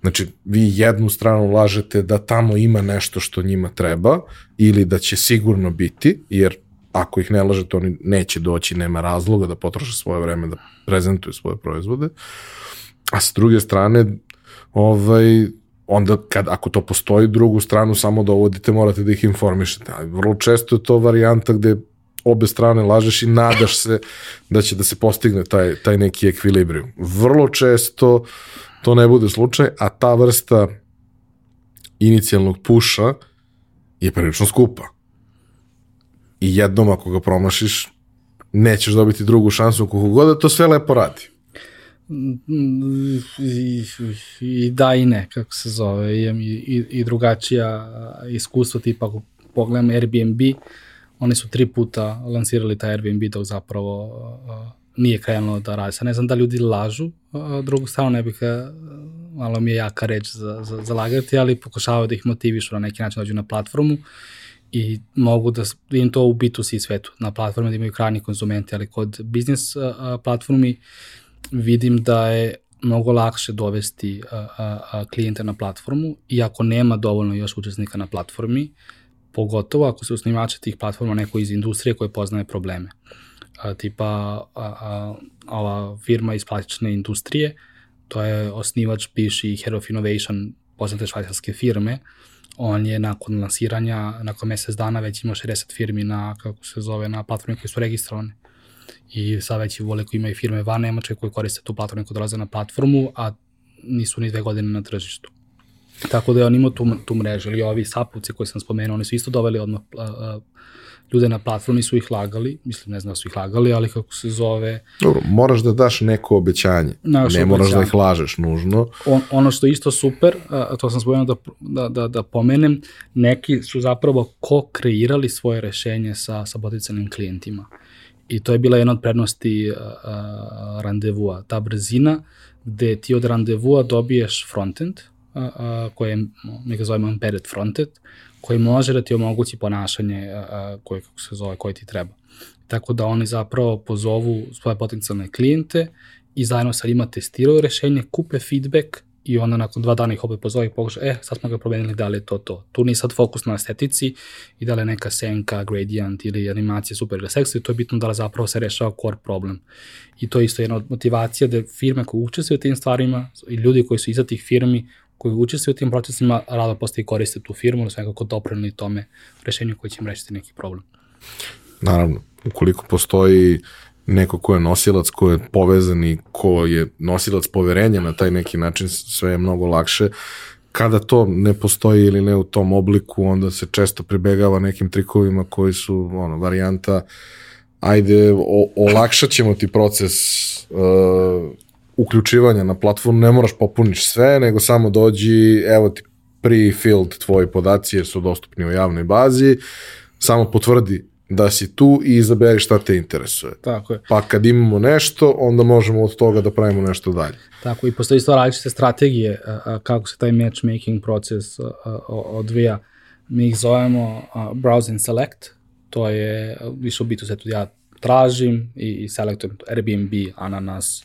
Znači, vi jednu stranu lažete da tamo ima nešto što njima treba ili da će sigurno biti, jer ako ih ne lažete, oni neće doći, nema razloga da potroše svoje vreme da prezentuju svoje proizvode. A s druge strane, ovaj, onda kad, ako to postoji, drugu stranu samo dovodite, morate da ih informišete. Ali vrlo često je to varijanta gde obe strane lažeš i nadaš se da će da se postigne taj, taj neki ekvilibrijum. Vrlo često to ne bude slučaj, a ta vrsta inicijalnog puša je prilično skupa. I jednom ako ga promašiš, nećeš dobiti drugu šansu kako god da to sve lepo radi. I, i da i ne, kako se zove, i, i, i drugačija iskustva, tipa ako pogledam Airbnb, oni su tri puta lansirali taj Airbnb dok zapravo uh, nije krenulo da radi. Sad ne znam da ljudi lažu, drugu stranu ne bih, malo mi je jaka reč za, za, za lagati, ali pokušavaju da ih motivišu na neki način da dođu na platformu i mogu da vidim to u B2C svetu, na platformi da imaju krajni konzumenti, ali kod biznis platformi vidim da je mnogo lakše dovesti a, a, a, klijente na platformu i ako nema dovoljno još učesnika na platformi, pogotovo ako su osnivači tih platforma neko iz industrije koje poznaje probleme a, tipa a, a, ova firma iz plastične industrije, to je osnivač bivši Head of Innovation poznate švajcarske firme, on je nakon lansiranja, nakon mesec dana već imao 60 firmi na, kako se zove, na platformi koje su registrovane. I sad već i vole koji imaju firme van Nemačke koji koriste tu platformu koji dolaze na platformu, a nisu ni dve godine na tržištu. Tako da je on imao tu, tu mrežu, ili ovi sapuci koji sam spomenuo, oni su isto doveli odmah a, ljude na platformi su ih lagali, mislim ne znam da su ih lagali, ali kako se zove... Dobro, moraš da daš neko obećanje, Naš ne moraš da ih lažeš nužno. On, ono što je isto super, a, to sam spomenuo da, da, da, da pomenem, neki su zapravo ko-kreirali svoje rešenje sa, sa potencijalnim klijentima. I to je bila jedna od prednosti a, a, randevua, ta brzina gde ti od randevua dobiješ frontend, a, a, koje mi ga zovemo embedded frontend, koji može da ti omogući ponašanje a, koje, kako se zove, koje ti treba. tako da oni zapravo pozovu svoje potencijalne klijente i zajedno sa njima testiraju rešenje, kupe feedback i onda nakon dva dana ih opet pozove i pokuša, e, sad smo ga promenili, da li je to to. Tu nije sad fokus na estetici i da li je neka senka, gradient ili animacija super ili seksi, to je bitno da li zapravo se rešava core problem. I to je isto jedna od motivacija da firme koje učestvuju u tim stvarima i ljudi koji su iza tih firmi koji učestvuju u tim procesima rado postoji koriste tu firmu, da su nekako doprinili tome rešenju koji će im rešiti neki problem. Naravno, ukoliko postoji neko ko je nosilac, ko je povezan i ko je nosilac poverenja na taj neki način, sve je mnogo lakše. Kada to ne postoji ili ne u tom obliku, onda se često pribegava nekim trikovima koji su ono, varijanta ajde, o, olakšat ćemo ti proces uh, uključivanja na platformu, ne moraš popuniš sve, nego samo dođi, evo ti pre-filled tvoji podaci jer su dostupni u javnoj bazi, samo potvrdi da si tu i izaberi šta te interesuje. Tako je. Pa kad imamo nešto, onda možemo od toga da pravimo nešto dalje. Tako i postoji isto različite strategije kako se taj matchmaking proces odvija. Mi ih zovemo browse and select, to je više u bitu se tu ja tražim i, i selektujem Airbnb, Ananas,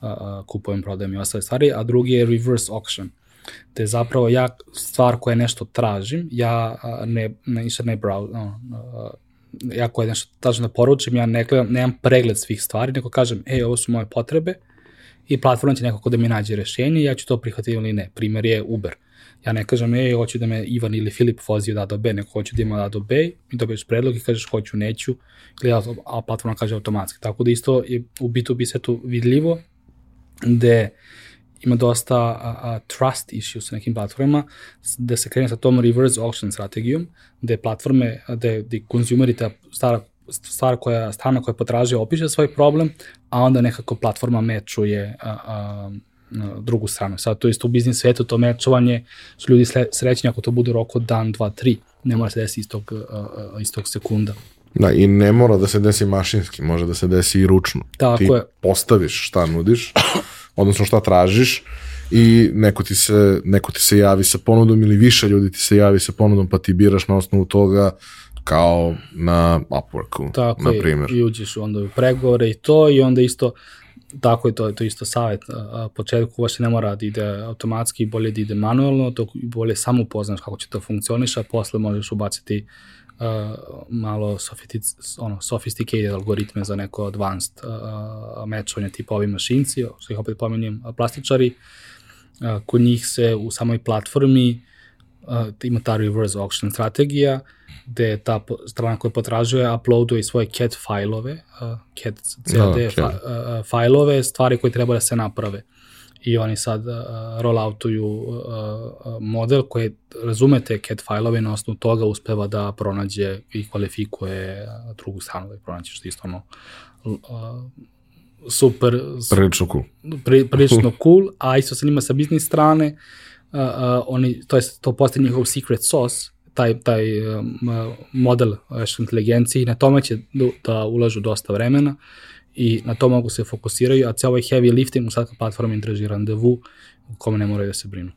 a, kupujem, prodajem i ostale stvari, a drugi je reverse auction te zapravo ja stvar koja nešto tražim, ja ne, ne, ne browse, no, ja koja nešto tražim da poručim, ja ne gledam, nemam pregled svih stvari, nego kažem, ej, ovo su moje potrebe i platforma će nekako da mi nađe rešenje ja ću to prihvatiti ili ne. Primer je Uber. Ja ne kažem, ej, hoću da me Ivan ili Filip vozi od A do B, nego hoću da ima od A do B i dobiješ predlog i kažeš hoću, neću, ili a platforma kaže automatski. Tako da isto je u B2B svetu vidljivo, gde ima dosta a, a, trust issues sa nekim platformama, da se krene sa tom reverse auction strategijom, gde platforme, gde, gde konzumeri, ta stara stvar koja, strana koja potražuje opiše svoj problem, a onda nekako platforma mečuje a, a, drugu stranu. Sad to isto u biznis svetu, to mečovanje, su ljudi srećni ako to bude roko dan, dva, tri. Ne mora se desiti istog, a, a, istog sekunda. Da, i ne mora da se desi mašinski, može da se desi i ručno. Tako Ti je. postaviš šta nudiš, odnosno šta tražiš i neko ti, se, neko ti se javi sa ponudom ili više ljudi ti se javi sa ponudom pa ti biraš na osnovu toga kao na Upworku, Tako na primjer. je, i uđeš onda u pregovore i to i onda isto tako je to, to isto savjet. A, početku uopšte ne mora da ide automatski, bolje da ide manuelno, to bolje samo upoznaš kako će to funkcioniša, posle možeš ubaciti uh, malo sofistic, ono, sophisticated algoritme za neko advanced uh, matchovanje tipa ovi mašinci, što ih opet pomenim, plastičari, uh, kod njih se u samoj platformi uh, ima ta reverse auction strategija, gde ta strana koja potražuje uploaduje svoje CAD fajlove, uh, CAD CAD no, okay. fa, uh, fajlove, stvari koje treba da se naprave. I oni sad uh, rolloutuju uh, model koji razume te CAD fajlove na osnovu toga uspeva da pronađe i kvalifikuje drugu stranu da je pronađe, što isto ono uh, super. Prilično cool. Pri, prilično cool, a isto sa njima sa biznis strane, uh, uh, oni, to, je, to postaje njihov secret sauce, taj, taj um, model veštačke inteligencije i na tome će da, da ulažu dosta vremena i na to mogu se fokusiraju, a ceo ovaj heavy lifting u sad platforma im drži randevu u kome ne moraju da se brinu.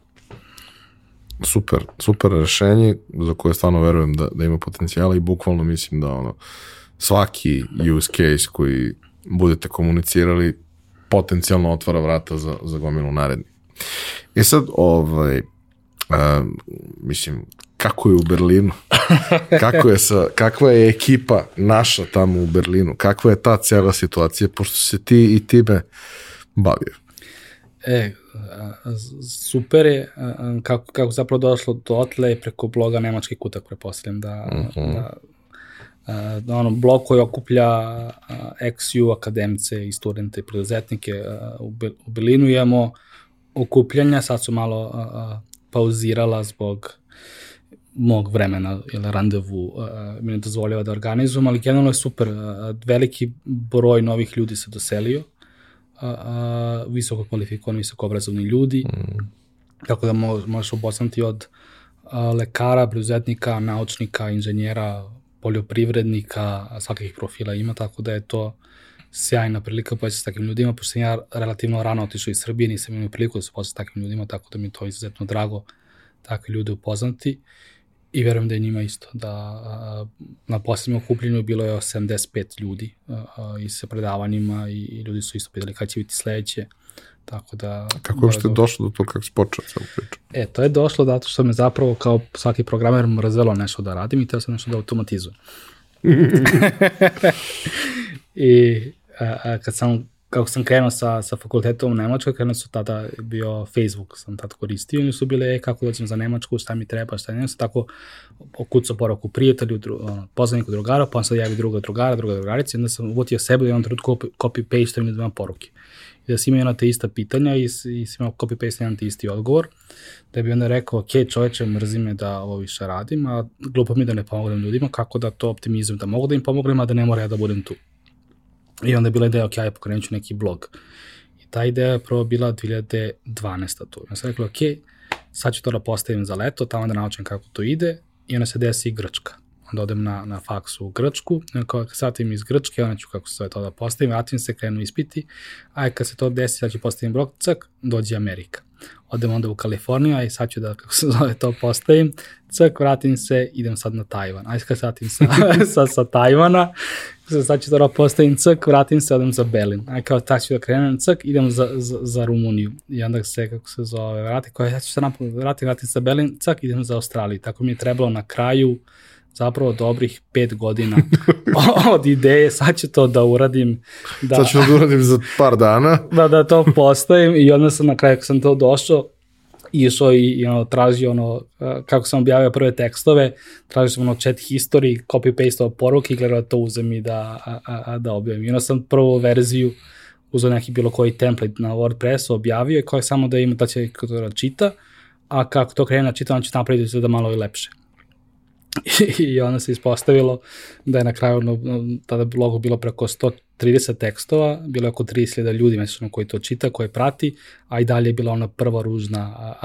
Super, super rešenje za koje stvarno verujem da, da ima potencijala i bukvalno mislim da ono svaki use case koji budete komunicirali potencijalno otvara vrata za, za gomilu naredni. I sad, ovaj, uh, mislim, kako je u Berlinu? Kako je sa, kakva je ekipa naša tamo u Berlinu? Kakva je ta cela situacija, pošto se ti i time bavio? E, super je kako, kako zapravo došlo do otle preko bloga Nemački kutak, prepostavljam da, uh mhm. -huh. da, da ono, blog koji okuplja XU akademce i studente i preduzetnike u, u Berlinu imamo okupljanja, sad su malo pauzirala zbog mog vremena ili randevu uh, mi ne dozvoljava da organizujem, ali generalno je super. Uh, veliki broj novih ljudi se doselio, uh, uh, visoko kvalifikovani, visoko obrazovni ljudi, mm. tako da mo možeš oboznati od uh, lekara, preduzetnika, naučnika, inženjera, poljoprivrednika, svakih profila ima, tako da je to sjajna prilika pa sa takvim ljudima, pošto sam ja relativno rano otišao iz Srbije, nisam imao priliku da se poznam sa takvim ljudima, tako da mi je to izuzetno drago takve ljude upoznati i verujem da je njima isto, da na posljednjem okupljenju bilo je 85 ljudi i sa predavanjima i, i ljudi su isto pitali kada će biti sledeće. Tako da... Kako je što je došlo do toga kako si počeo celu priču? E, to je došlo zato što me zapravo kao svaki programer mrzelo nešto da radim i teo sam nešto da automatizujem. I a, a, kad sam kako sam krenuo sa, sa fakultetom u Nemačkoj, krenuo su tada bio Facebook, sam tada koristio i su bile, e, kako dođem za Nemačku, šta mi treba, šta ne, sam tako okucao poruku prijatelju, dru, ono, poznaniku drugara, pa on sad javi druga drugara, druga drugarica, i onda sam uvotio sebe da imam trenutku copy-paste i da poruke. I da si imao jedna te ista pitanja i, i si imao copy-paste jedan te isti odgovor, da bi onda rekao, ok, čoveče, mrzi me da ovo više radim, a glupo mi da ne pomognem ljudima, kako da to optimizujem, da mogu da im pomognem, a da ne mora ja da budem tu. I onda je bila ideja, ok, ja pokrenut ću neki blog. I ta ideja je prvo bila 2012. tu. Ja sam rekla, ok, sad ću to da postavim za leto, tamo da naučim kako to ide, i onda se desi Grčka. Onda odem na, na faksu u Grčku, kao kad iz Grčke, onda ću kako se to da postavim, vratim se, krenu ispiti, a kad se to desi, sad ću postavim blog, cak, dođe Amerika. Odem onda u Kaliforniju, a i sad ću da, kako se zove, to postavim, cak, vratim se, idem sad na Tajvan. Ajde kad satim sa, sa, sa Tajvana, sad ću da postavim ck, vratim se, odem za Berlin. Aj kao tak ću da krenem ck, idem za, za, za Rumuniju. I onda se, kako se zove, vrati, koja ja ću se napad, vratim, vratim se za Berlin, ck, idem za Australiju. Tako mi je trebalo na kraju zapravo dobrih pet godina od ideje, sad ću to da uradim. Da, sad ću da uradim za par dana. da, da to postavim i onda sam na kraju, kad sam to došao, išao i, i ono, tražio ono, kako sam objavio prve tekstove, tražio sam ono chat history, copy-paste poruke i gledao da to uzem i da, a, a, da objavim. I onda sam prvu verziju uzao neki bilo koji template na WordPressu, objavio je koji samo da ima da će to da čita, a kako to krene da čita, on će napraviti da malo i lepše. I onda se ispostavilo da je na kraju no, tada blogu bilo preko 130 tekstova, bilo je oko 30.000 ljudi mesečno koji to čita, koji prati, a i dalje je bila ona prva ružna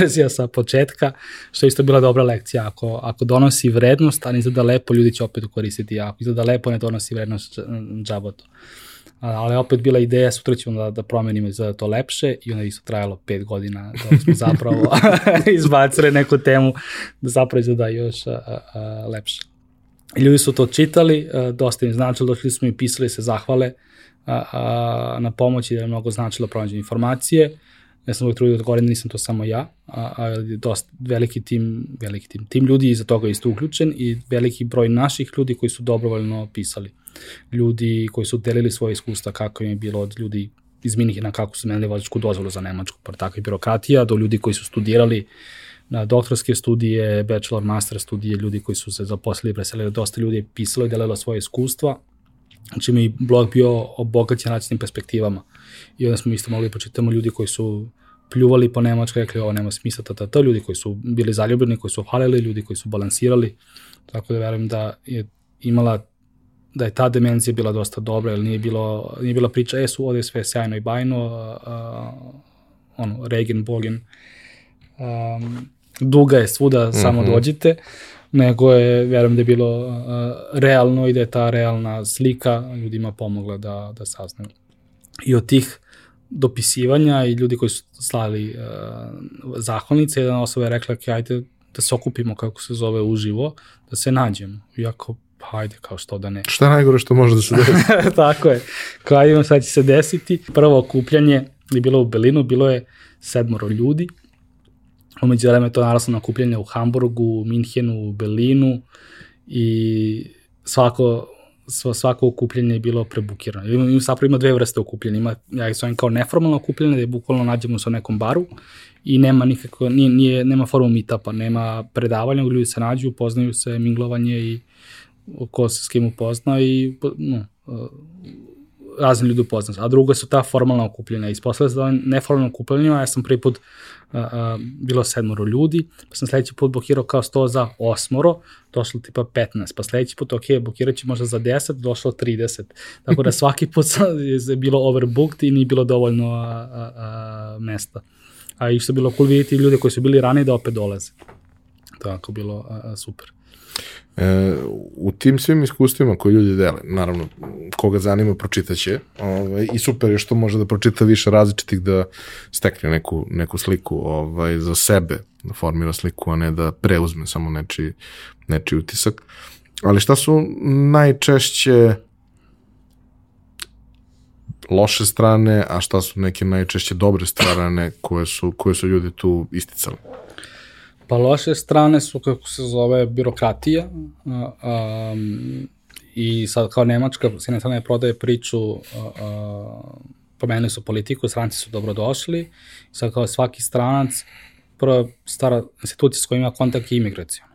verzija sa početka, što je isto bila dobra lekcija. Ako, ako donosi vrednost, a ne izgleda lepo, ljudi će opet koristiti, ako izgleda lepo, ne donosi vrednost džabotu ali opet bila ideja, sutra ćemo da, da promenimo za to lepše i onda isto trajalo pet godina da smo zapravo izbacili neku temu da zapravo izgleda još a, a, lepše. Ljudi su to čitali, a, dosta im značilo, došli smo i pisali se zahvale a, a, na pomoći da je mnogo značilo pronađenje informacije. Ja sam uvijek trudio da odgovorim, nisam to samo ja, a, a dosta veliki tim, veliki tim, tim ljudi iza toga isto uključen i veliki broj naših ljudi koji su dobrovoljno pisali ljudi koji su delili svoje iskustva kako im je bilo od ljudi iz Minihina kako su menili vozačku dozvolu za Nemačku, pa tako i birokratija, do ljudi koji su studirali na doktorske studije, bachelor, master studije, ljudi koji su se zaposlili, preselili, dosta ljudi je pisalo i delilo svoje iskustva, znači mi blog bio obogaćen različitim perspektivama. I onda smo isto mogli da počitamo ljudi koji su pljuvali po Nemačkoj, rekli ovo nema smisla, ta, ta, ta, ljudi koji su bili zaljubljeni, koji su hvalili, ljudi koji su balansirali, tako da verujem da je imala da je ta dimenzija bila dosta dobra, jer nije, bilo, nije bila priča, e, su ovde sve sjajno i bajno, uh, ono, Regen, Bogen, um, duga je svuda, mm -hmm. samo dođite, nego je, verujem da je bilo uh, realno i da je ta realna slika ljudima pomogla da, da saznaju. I od tih dopisivanja i ljudi koji su slali uh, zahvalnice, jedna osoba je rekla, ajde da se okupimo, kako se zove, uživo, da se nađemo. Iako pa hajde, kao što da ne. Šta najgore što može da se desi? Tako je. Kao ajde, sad će se desiti. Prvo okupljanje je bilo u Belinu, bilo je sedmoro ljudi. Umeđu vreme je to naraslo na okupljanje u Hamburgu, u Minhenu, u Berlinu i svako svako okupljanje je bilo prebukirano. Ima, ima zapravo ima dve vrste okupljanja. Ima, ja ih zovem kao neformalno okupljanje, da je bukvalno nađemo se u nekom baru i nema nikako, nije, nije, nema formu meetupa, nema predavanja, ljudi se nađu, poznaju se, minglovanje i ko se s kim upozna i no, razni ljudi upozna. A drugo su ta formalna okupljenja. Ispostavlja se da neformalno okupljenja, ja sam prvi put a, a, bilo sedmoro ljudi, pa sam sledeći put blokirao kao 100 za osmoro, došlo tipa 15, pa sledeći put, ok, blokirat ću možda za 10, došlo 30. Tako da svaki put je bilo overbooked i nije bilo dovoljno a, a, a, mesta. A i što je bilo cool vidjeti ljude koji su bili ranije da opet dolaze. Tako bilo a, a, super. E, u tim svim iskustvima koje ljudi dele, naravno, koga zanima, pročitaće. Ovaj, I super je što može da pročita više različitih da stekne neku, neku sliku ovaj, za sebe, da formira sliku, a ne da preuzme samo nečiji, nečiji utisak. Ali šta su najčešće loše strane, a šta su neke najčešće dobre strane koje su, koje su ljudi tu isticali? Pa loše strane su, kako se zove, birokratija. Um, I sad kao Nemačka, s jedne strane prodaje priču, uh, pomenuli su politiku, stranci su dobrodošli. Sad kao svaki stranac, prva stara institucija s kojima ima kontakt je imigracija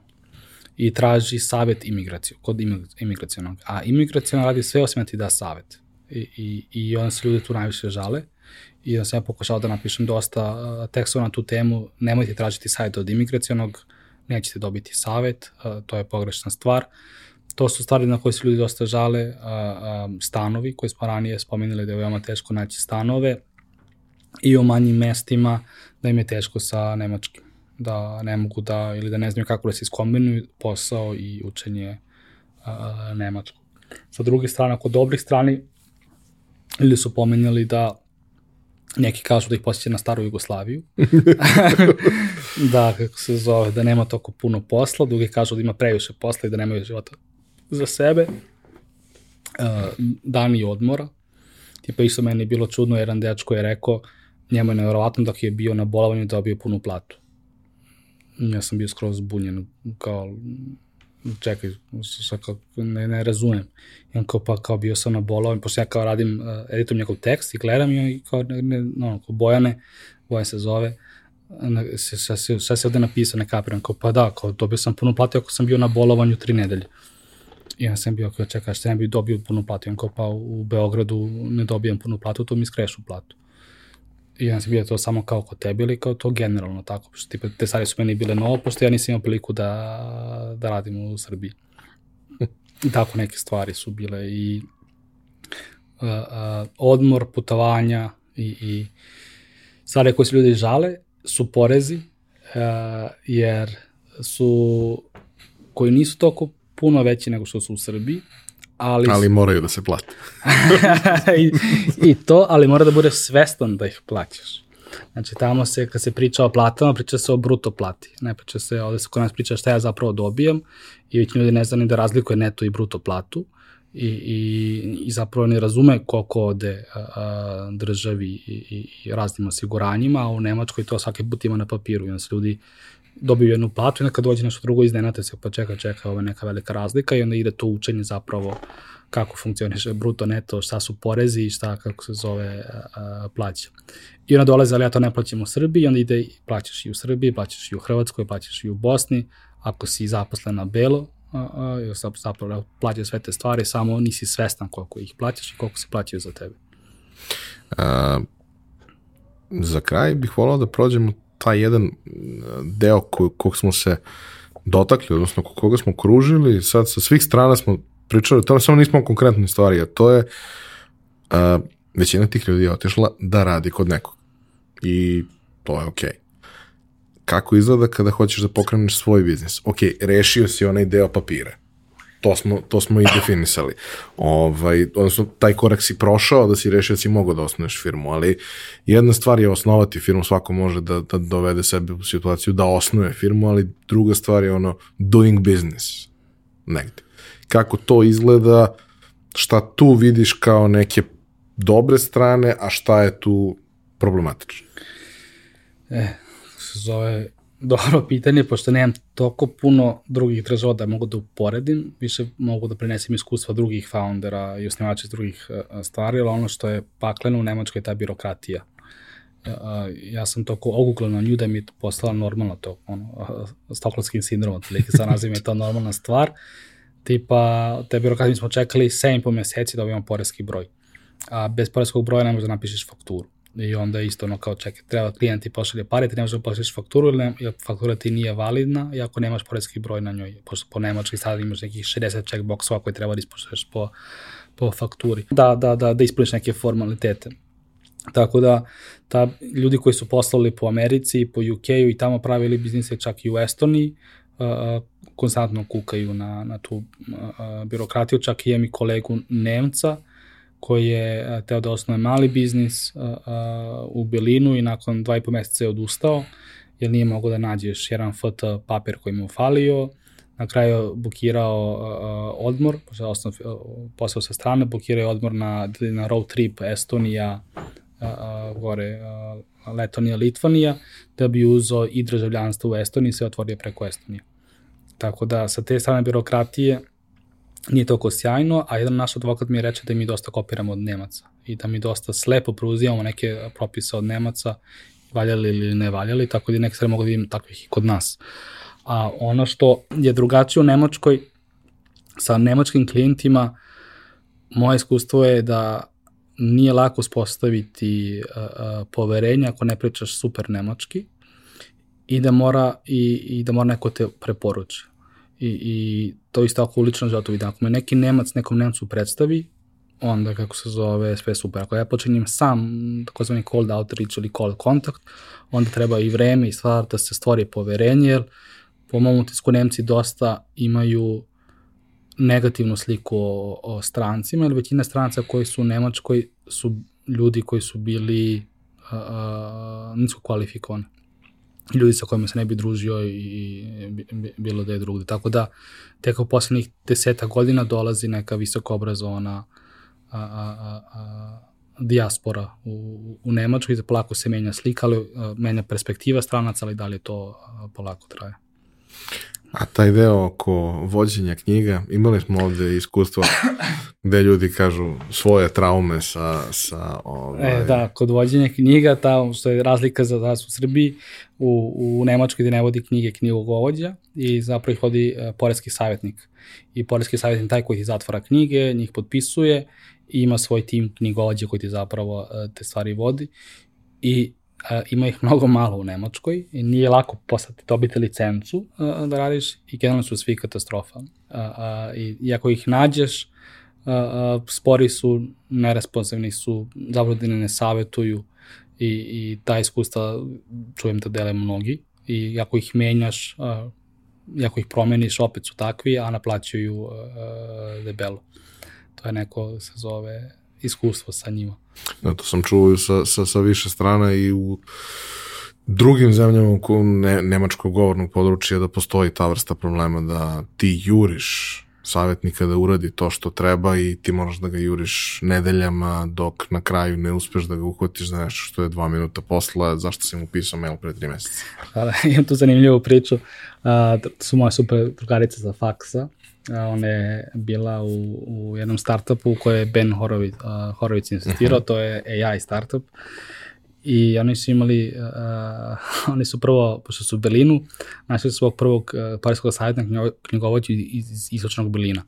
i traži savet imigraciju, kod imigracijonog. A imigracijon radi sve osim da ti da savet. I, i, i onda se ljudi tu najviše žale. I onda sam ja pokušao da napišem dosta tekstova na tu temu. Nemojte tražiti savet od imigracijonog, nećete dobiti savet, to je pogrešna stvar. To su stvari na koje se ljudi dosta žale, stanovi koje smo ranije spomenuli da je veoma teško naći stanove i o manjim mestima da im je teško sa nemačkim da ne mogu da, ili da ne znaju kako da se iskombinuju posao i učenje nemačkog. Sa druge strane, kod dobrih strani, ili su pomenjali da neki kažu da ih posjeća na staru Jugoslaviju, da, kako se zove, da nema toko puno posla, drugi kažu da ima previše posla i da nemaju života za sebe, uh, dani odmora, tipa isto meni je bilo čudno, jedan dečko je rekao, njemu je nevjerovatno dok je bio na bolovanju dobio punu platu. Ja sam bio skroz zbunjen, kao, čekaj, sa, kao, ne, ne razumem. I on kao, pa kao bio sam na bolovanju, pošto ja kao radim, uh, editom njegov tekst i gledam i on kao, ne, ne, no, kao Bojane, Bojan se zove, sve se, sve se ovde napisao, ne kapiram, kao, pa da, kao, dobio sam puno platu ako sam bio na bolovanju tri nedelje. I ja sam bio kao, čekaj, što ne bi dobio puno platu? I on kao, pa u Beogradu ne dobijam puno platu, to mi skrešu platu i ja sam bio to samo kao kod tebe ili kao to generalno tako, pošto tipa, te stvari su meni bile novo, pošto ja nisam imao priliku da, da radim u Srbiji. I tako neke stvari su bile i uh, odmor, putovanja i, i stvari koje se ljudi žale su porezi, uh, jer su koji nisu toliko puno veći nego što su u Srbiji, ali... Ali moraju da se plate. I, I to, ali mora da bude svestan da ih plaćaš. Znači, tamo se, kad se priča o platama, priča se o bruto plati. Ne priča se, ovde se kod nas priča šta ja zapravo dobijam i već ljudi ne zna ni da razlikuje neto i bruto platu i, i, i zapravo ne razume koliko ode a, a, državi i, i, i raznim osiguranjima, a u Nemačkoj to svaki put ima na papiru i onda se ljudi dobiju jednu platu i onda kad dođe nešto drugo iznenate se, pa čeka, čeka, ovo je neka velika razlika i onda ide to učenje zapravo kako funkcioniše bruto, neto, šta su porezi i šta, kako se zove, plaća. I onda dolaze, ali ja to ne plaćam u Srbiji, onda ide, plaćaš i u Srbiji, plaćaš i u Hrvatskoj, plaćaš i u Bosni, ako si zaposlen na belo, a, a, zapravo plaćaš sve te stvari, samo nisi svestan koliko ih plaćaš i koliko se plaćaju za tebe. A, za kraj bih volao da prođemo taj jedan e, deo ko, kog smo se dotakli, odnosno koga smo kružili, sad sa svih strana smo pričali, to samo nismo konkretne stvari, a to je a, većina tih ljudi je otišla da radi kod nekog. I to je okej. Okay. Kako izgleda kada hoćeš da pokreneš svoj biznis? Ok, rešio si onaj deo papira to smo, to smo i definisali. Ovaj, odnosno, taj korak si prošao da si rešio da si mogao da osnuješ firmu, ali jedna stvar je osnovati firmu, svako može da, da dovede sebe u situaciju da osnuje firmu, ali druga stvar je ono doing business negde. Kako to izgleda, šta tu vidiš kao neke dobre strane, a šta je tu problematično? E, se zove dobro pitanje, pošto nemam toliko puno drugih država da mogu da uporedim, više mogu da prenesem iskustva drugih foundera i osnivača drugih e, stvari, ali ono što je pakleno u Nemačkoj je ta birokratija. E, ja sam toko ogugla na nju da mi je postala normalno to, ono, stokholmskim sindromom, otprilike sa nazivom je to normalna stvar. Tipa, te birokratije smo čekali 7,5 meseci da dobijemo poreski broj. A bez poreskog broja ne možeš da napišeš fakturu. I onda isto ono kao čekaj, treba klijent ti pošalje pare, ti ne možeš da pošalješ fakturu ili, ne, faktura ti nije validna i ako nemaš poredski broj na njoj, pošto po nemački sad imaš nekih 60 checkboxova koje treba da ispoštuješ po, po fakturi. Da, da, da, da ispuniš neke formalitete. Tako da, ta, ljudi koji su poslali po Americi, po UK-u i tamo pravili biznise čak i u Estoniji, uh, konstantno kukaju na, na tu uh, birokratiju, čak i imam i kolegu Nemca, koji je teo da osnoje mali biznis u Belinu i nakon dva i po meseca je odustao, jer nije mogao da nađe još jedan FT papir koji mu falio, na kraju bukirao uh, odmor, posao, sa strane, bukirao odmor na, na road trip Estonija, gore Letonija, Litvanija, da bi uzao i državljanstvo u Estoniji se otvorio preko Estonije. Tako da sa te strane birokratije nije toliko sjajno, a jedan naš advokat mi je reče da mi dosta kopiramo od Nemaca i da mi dosta slepo preuzimamo neke propise od Nemaca, valjali ili ne valjali, tako da neke stvari mogu da vidim takvih i kod nas. A ono što je drugačije u Nemačkoj, sa nemačkim klijentima, moje iskustvo je da nije lako uspostaviti uh, uh, poverenje ako ne pričaš super nemački i da mora, i, i da mora neko te preporuči. I, i to isto ako u ličnom životu vidim. Ako me neki Nemac nekom Nemcu predstavi, onda kako se zove sve super. Ako ja počinjem sam takozvani cold outreach ili cold contact, onda treba i vreme i stvar da se stvori poverenje, jer po mom utisku Nemci dosta imaju negativnu sliku o, o strancima, ili većina stranca koji su u Nemačkoj su ljudi koji su bili uh, nisko kvalifikovani ljudi sa kojima se ne bi družio i bilo da je drugde. Tako da, tek u poslednjih deseta godina dolazi neka visoko obrazovana a, a, a, dijaspora u, u Nemačkoj i da polako se menja slika, ali menja perspektiva stranaca, ali da li to polako traje. A taj deo oko vođenja knjiga, imali smo ovde iskustva gde ljudi kažu svoje traume sa... sa ovaj... E, da, kod vođenja knjiga, ta, što je razlika za nas u Srbiji, u, u Nemačkoj gde ne vodi knjige knjigovođa i zapravo ih vodi uh, poredski savjetnik. I poredski savjetnik taj koji ti zatvara knjige, njih potpisuje i ima svoj tim knjigovođa koji ti zapravo uh, te stvari vodi. I uh, ima ih mnogo malo u Nemačkoj i nije lako postati, dobiti licencu uh, da radiš i generalno su svi katastrofa. Uh, uh, i, I ako ih nađeš, uh, uh, spori su, neresponsivni su, da ne savetuju i, i ta iskustva čujem da dele mnogi i ako ih menjaš, uh, i ako ih promeniš, opet su takvi, a naplaćuju uh, debelo. To je neko, se zove, iskustvo sa njima. Da, to sam čuo sa, sa, sa više strana i u drugim zemljama u ne, nemačkog govornog područja da postoji ta vrsta problema da ti juriš savjetnika da uradi to što treba i ti moraš da ga juriš nedeljama dok na kraju ne uspeš da ga uhvatiš za nešto što je dva minuta posla, zašto si mu pisao mail pre tri meseca. Da, imam tu zanimljivu priču. Uh, su moje super drugarice za faksa ona je bila u, u jednom startupu koje je Ben Horovic, uh, Horovic insistirao, to je AI startup. I oni su imali, uh, oni su prvo, pošto su u Berlinu, našli svog prvog uh, parijskog savjetna knjigovođa iz, iz istočnog Berlina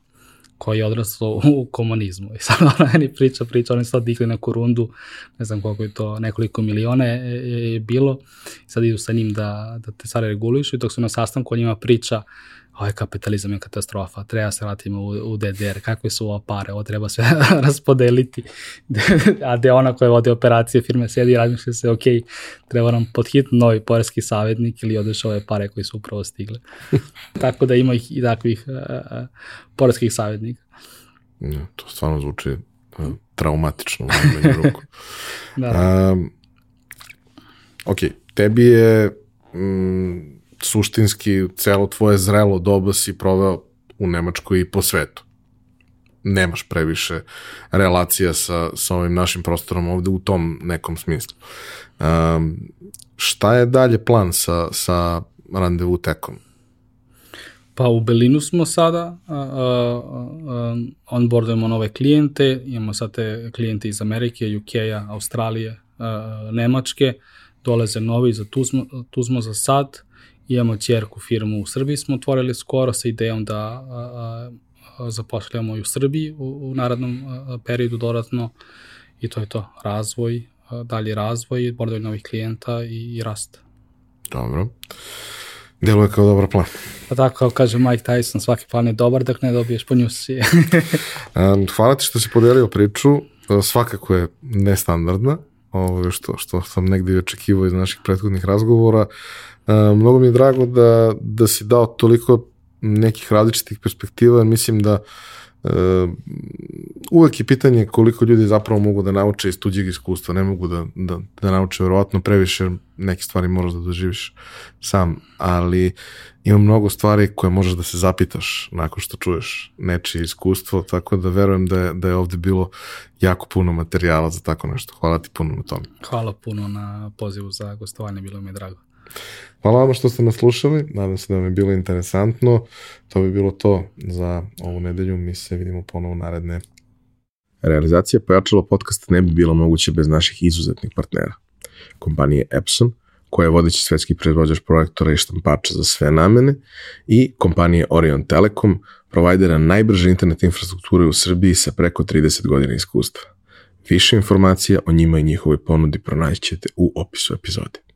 koji je odrastao u komunizmu. I sad ona meni priča, priča, oni su sad digli neku rundu, ne znam koliko je to, nekoliko miliona je, je bilo, i sad idu sa njim da, da te stvari regulišu i dok su na sastanku o njima priča, ovaj kapitalizam je katastrofa, treba se vratimo u, u DDR, kakve su ovo pare, ovo treba sve raspodeliti. A gde ona koja vodi operacije firme sedi i razmišlja se, ok, treba nam podhitno novi poreski savjetnik ili odeš ove pare koji su upravo stigle. Tako da ima ih i takvih uh, uh, poreskih savjetnika. Ja, to stvarno zvuči uh, traumatično u najmanju ruku. da. Um, ok, tebi je mm, suštinski celo tvoje zrelo doba si proveo u Nemačkoj i po svetu. Nemaš previše relacija sa, sa ovim našim prostorom ovde u tom nekom smislu. Um, šta je dalje plan sa, sa randevu tekom? Pa u Berlinu smo sada, uh, uh, onboardujemo nove klijente, imamo sad te klijente iz Amerike, UK-a, Australije, uh, Nemačke, dolaze novi, za tu smo, tu smo za sad, Imamo čerku firmu u Srbiji smo otvorili skoro sa idejom da a, a, zapošljamo i u Srbiji u, u narednom a, periodu dodatno i to je to, razvoj, a, dalji razvoj, bordovanje novih klijenta i, i rast. Dobro. Deluje kao dobar plan. Pa tako, kao kaže Mike Tyson, svaki plan je dobar dok ne dobiješ po njusi. Hvala ti što si podelio priču, svakako je nestandardna, ovo što, što sam negdje očekivao iz naših prethodnih razgovora. Mnogo mi je drago da, da si dao toliko nekih različitih perspektiva, mislim da e, uvek je pitanje koliko ljudi zapravo mogu da nauče iz tuđeg iskustva, ne mogu da, da, da nauče verovatno previše, neke stvari moraš da doživiš sam, ali ima mnogo stvari koje možeš da se zapitaš nakon što čuješ nečije iskustvo, tako da verujem da je, da je ovde bilo jako puno materijala za tako nešto. Hvala ti puno na tome. Hvala puno na pozivu za gostovanje, bilo mi je drago. Hvala vam što ste nas slušali, nadam se da vam je bilo interesantno. To bi bilo to za ovu nedelju, mi se vidimo ponovo naredne. Realizacija pojačalo podcasta ne bi bila moguća bez naših izuzetnih partnera. Kompanije Epson, koja je vodeći svetski proizvođač projektora i štampača za sve namene, i kompanije Orion Telekom, provajdera najbrže internet infrastrukture u Srbiji sa preko 30 godina iskustva. Više informacija o njima i njihovoj ponudi pronaćete u opisu epizode.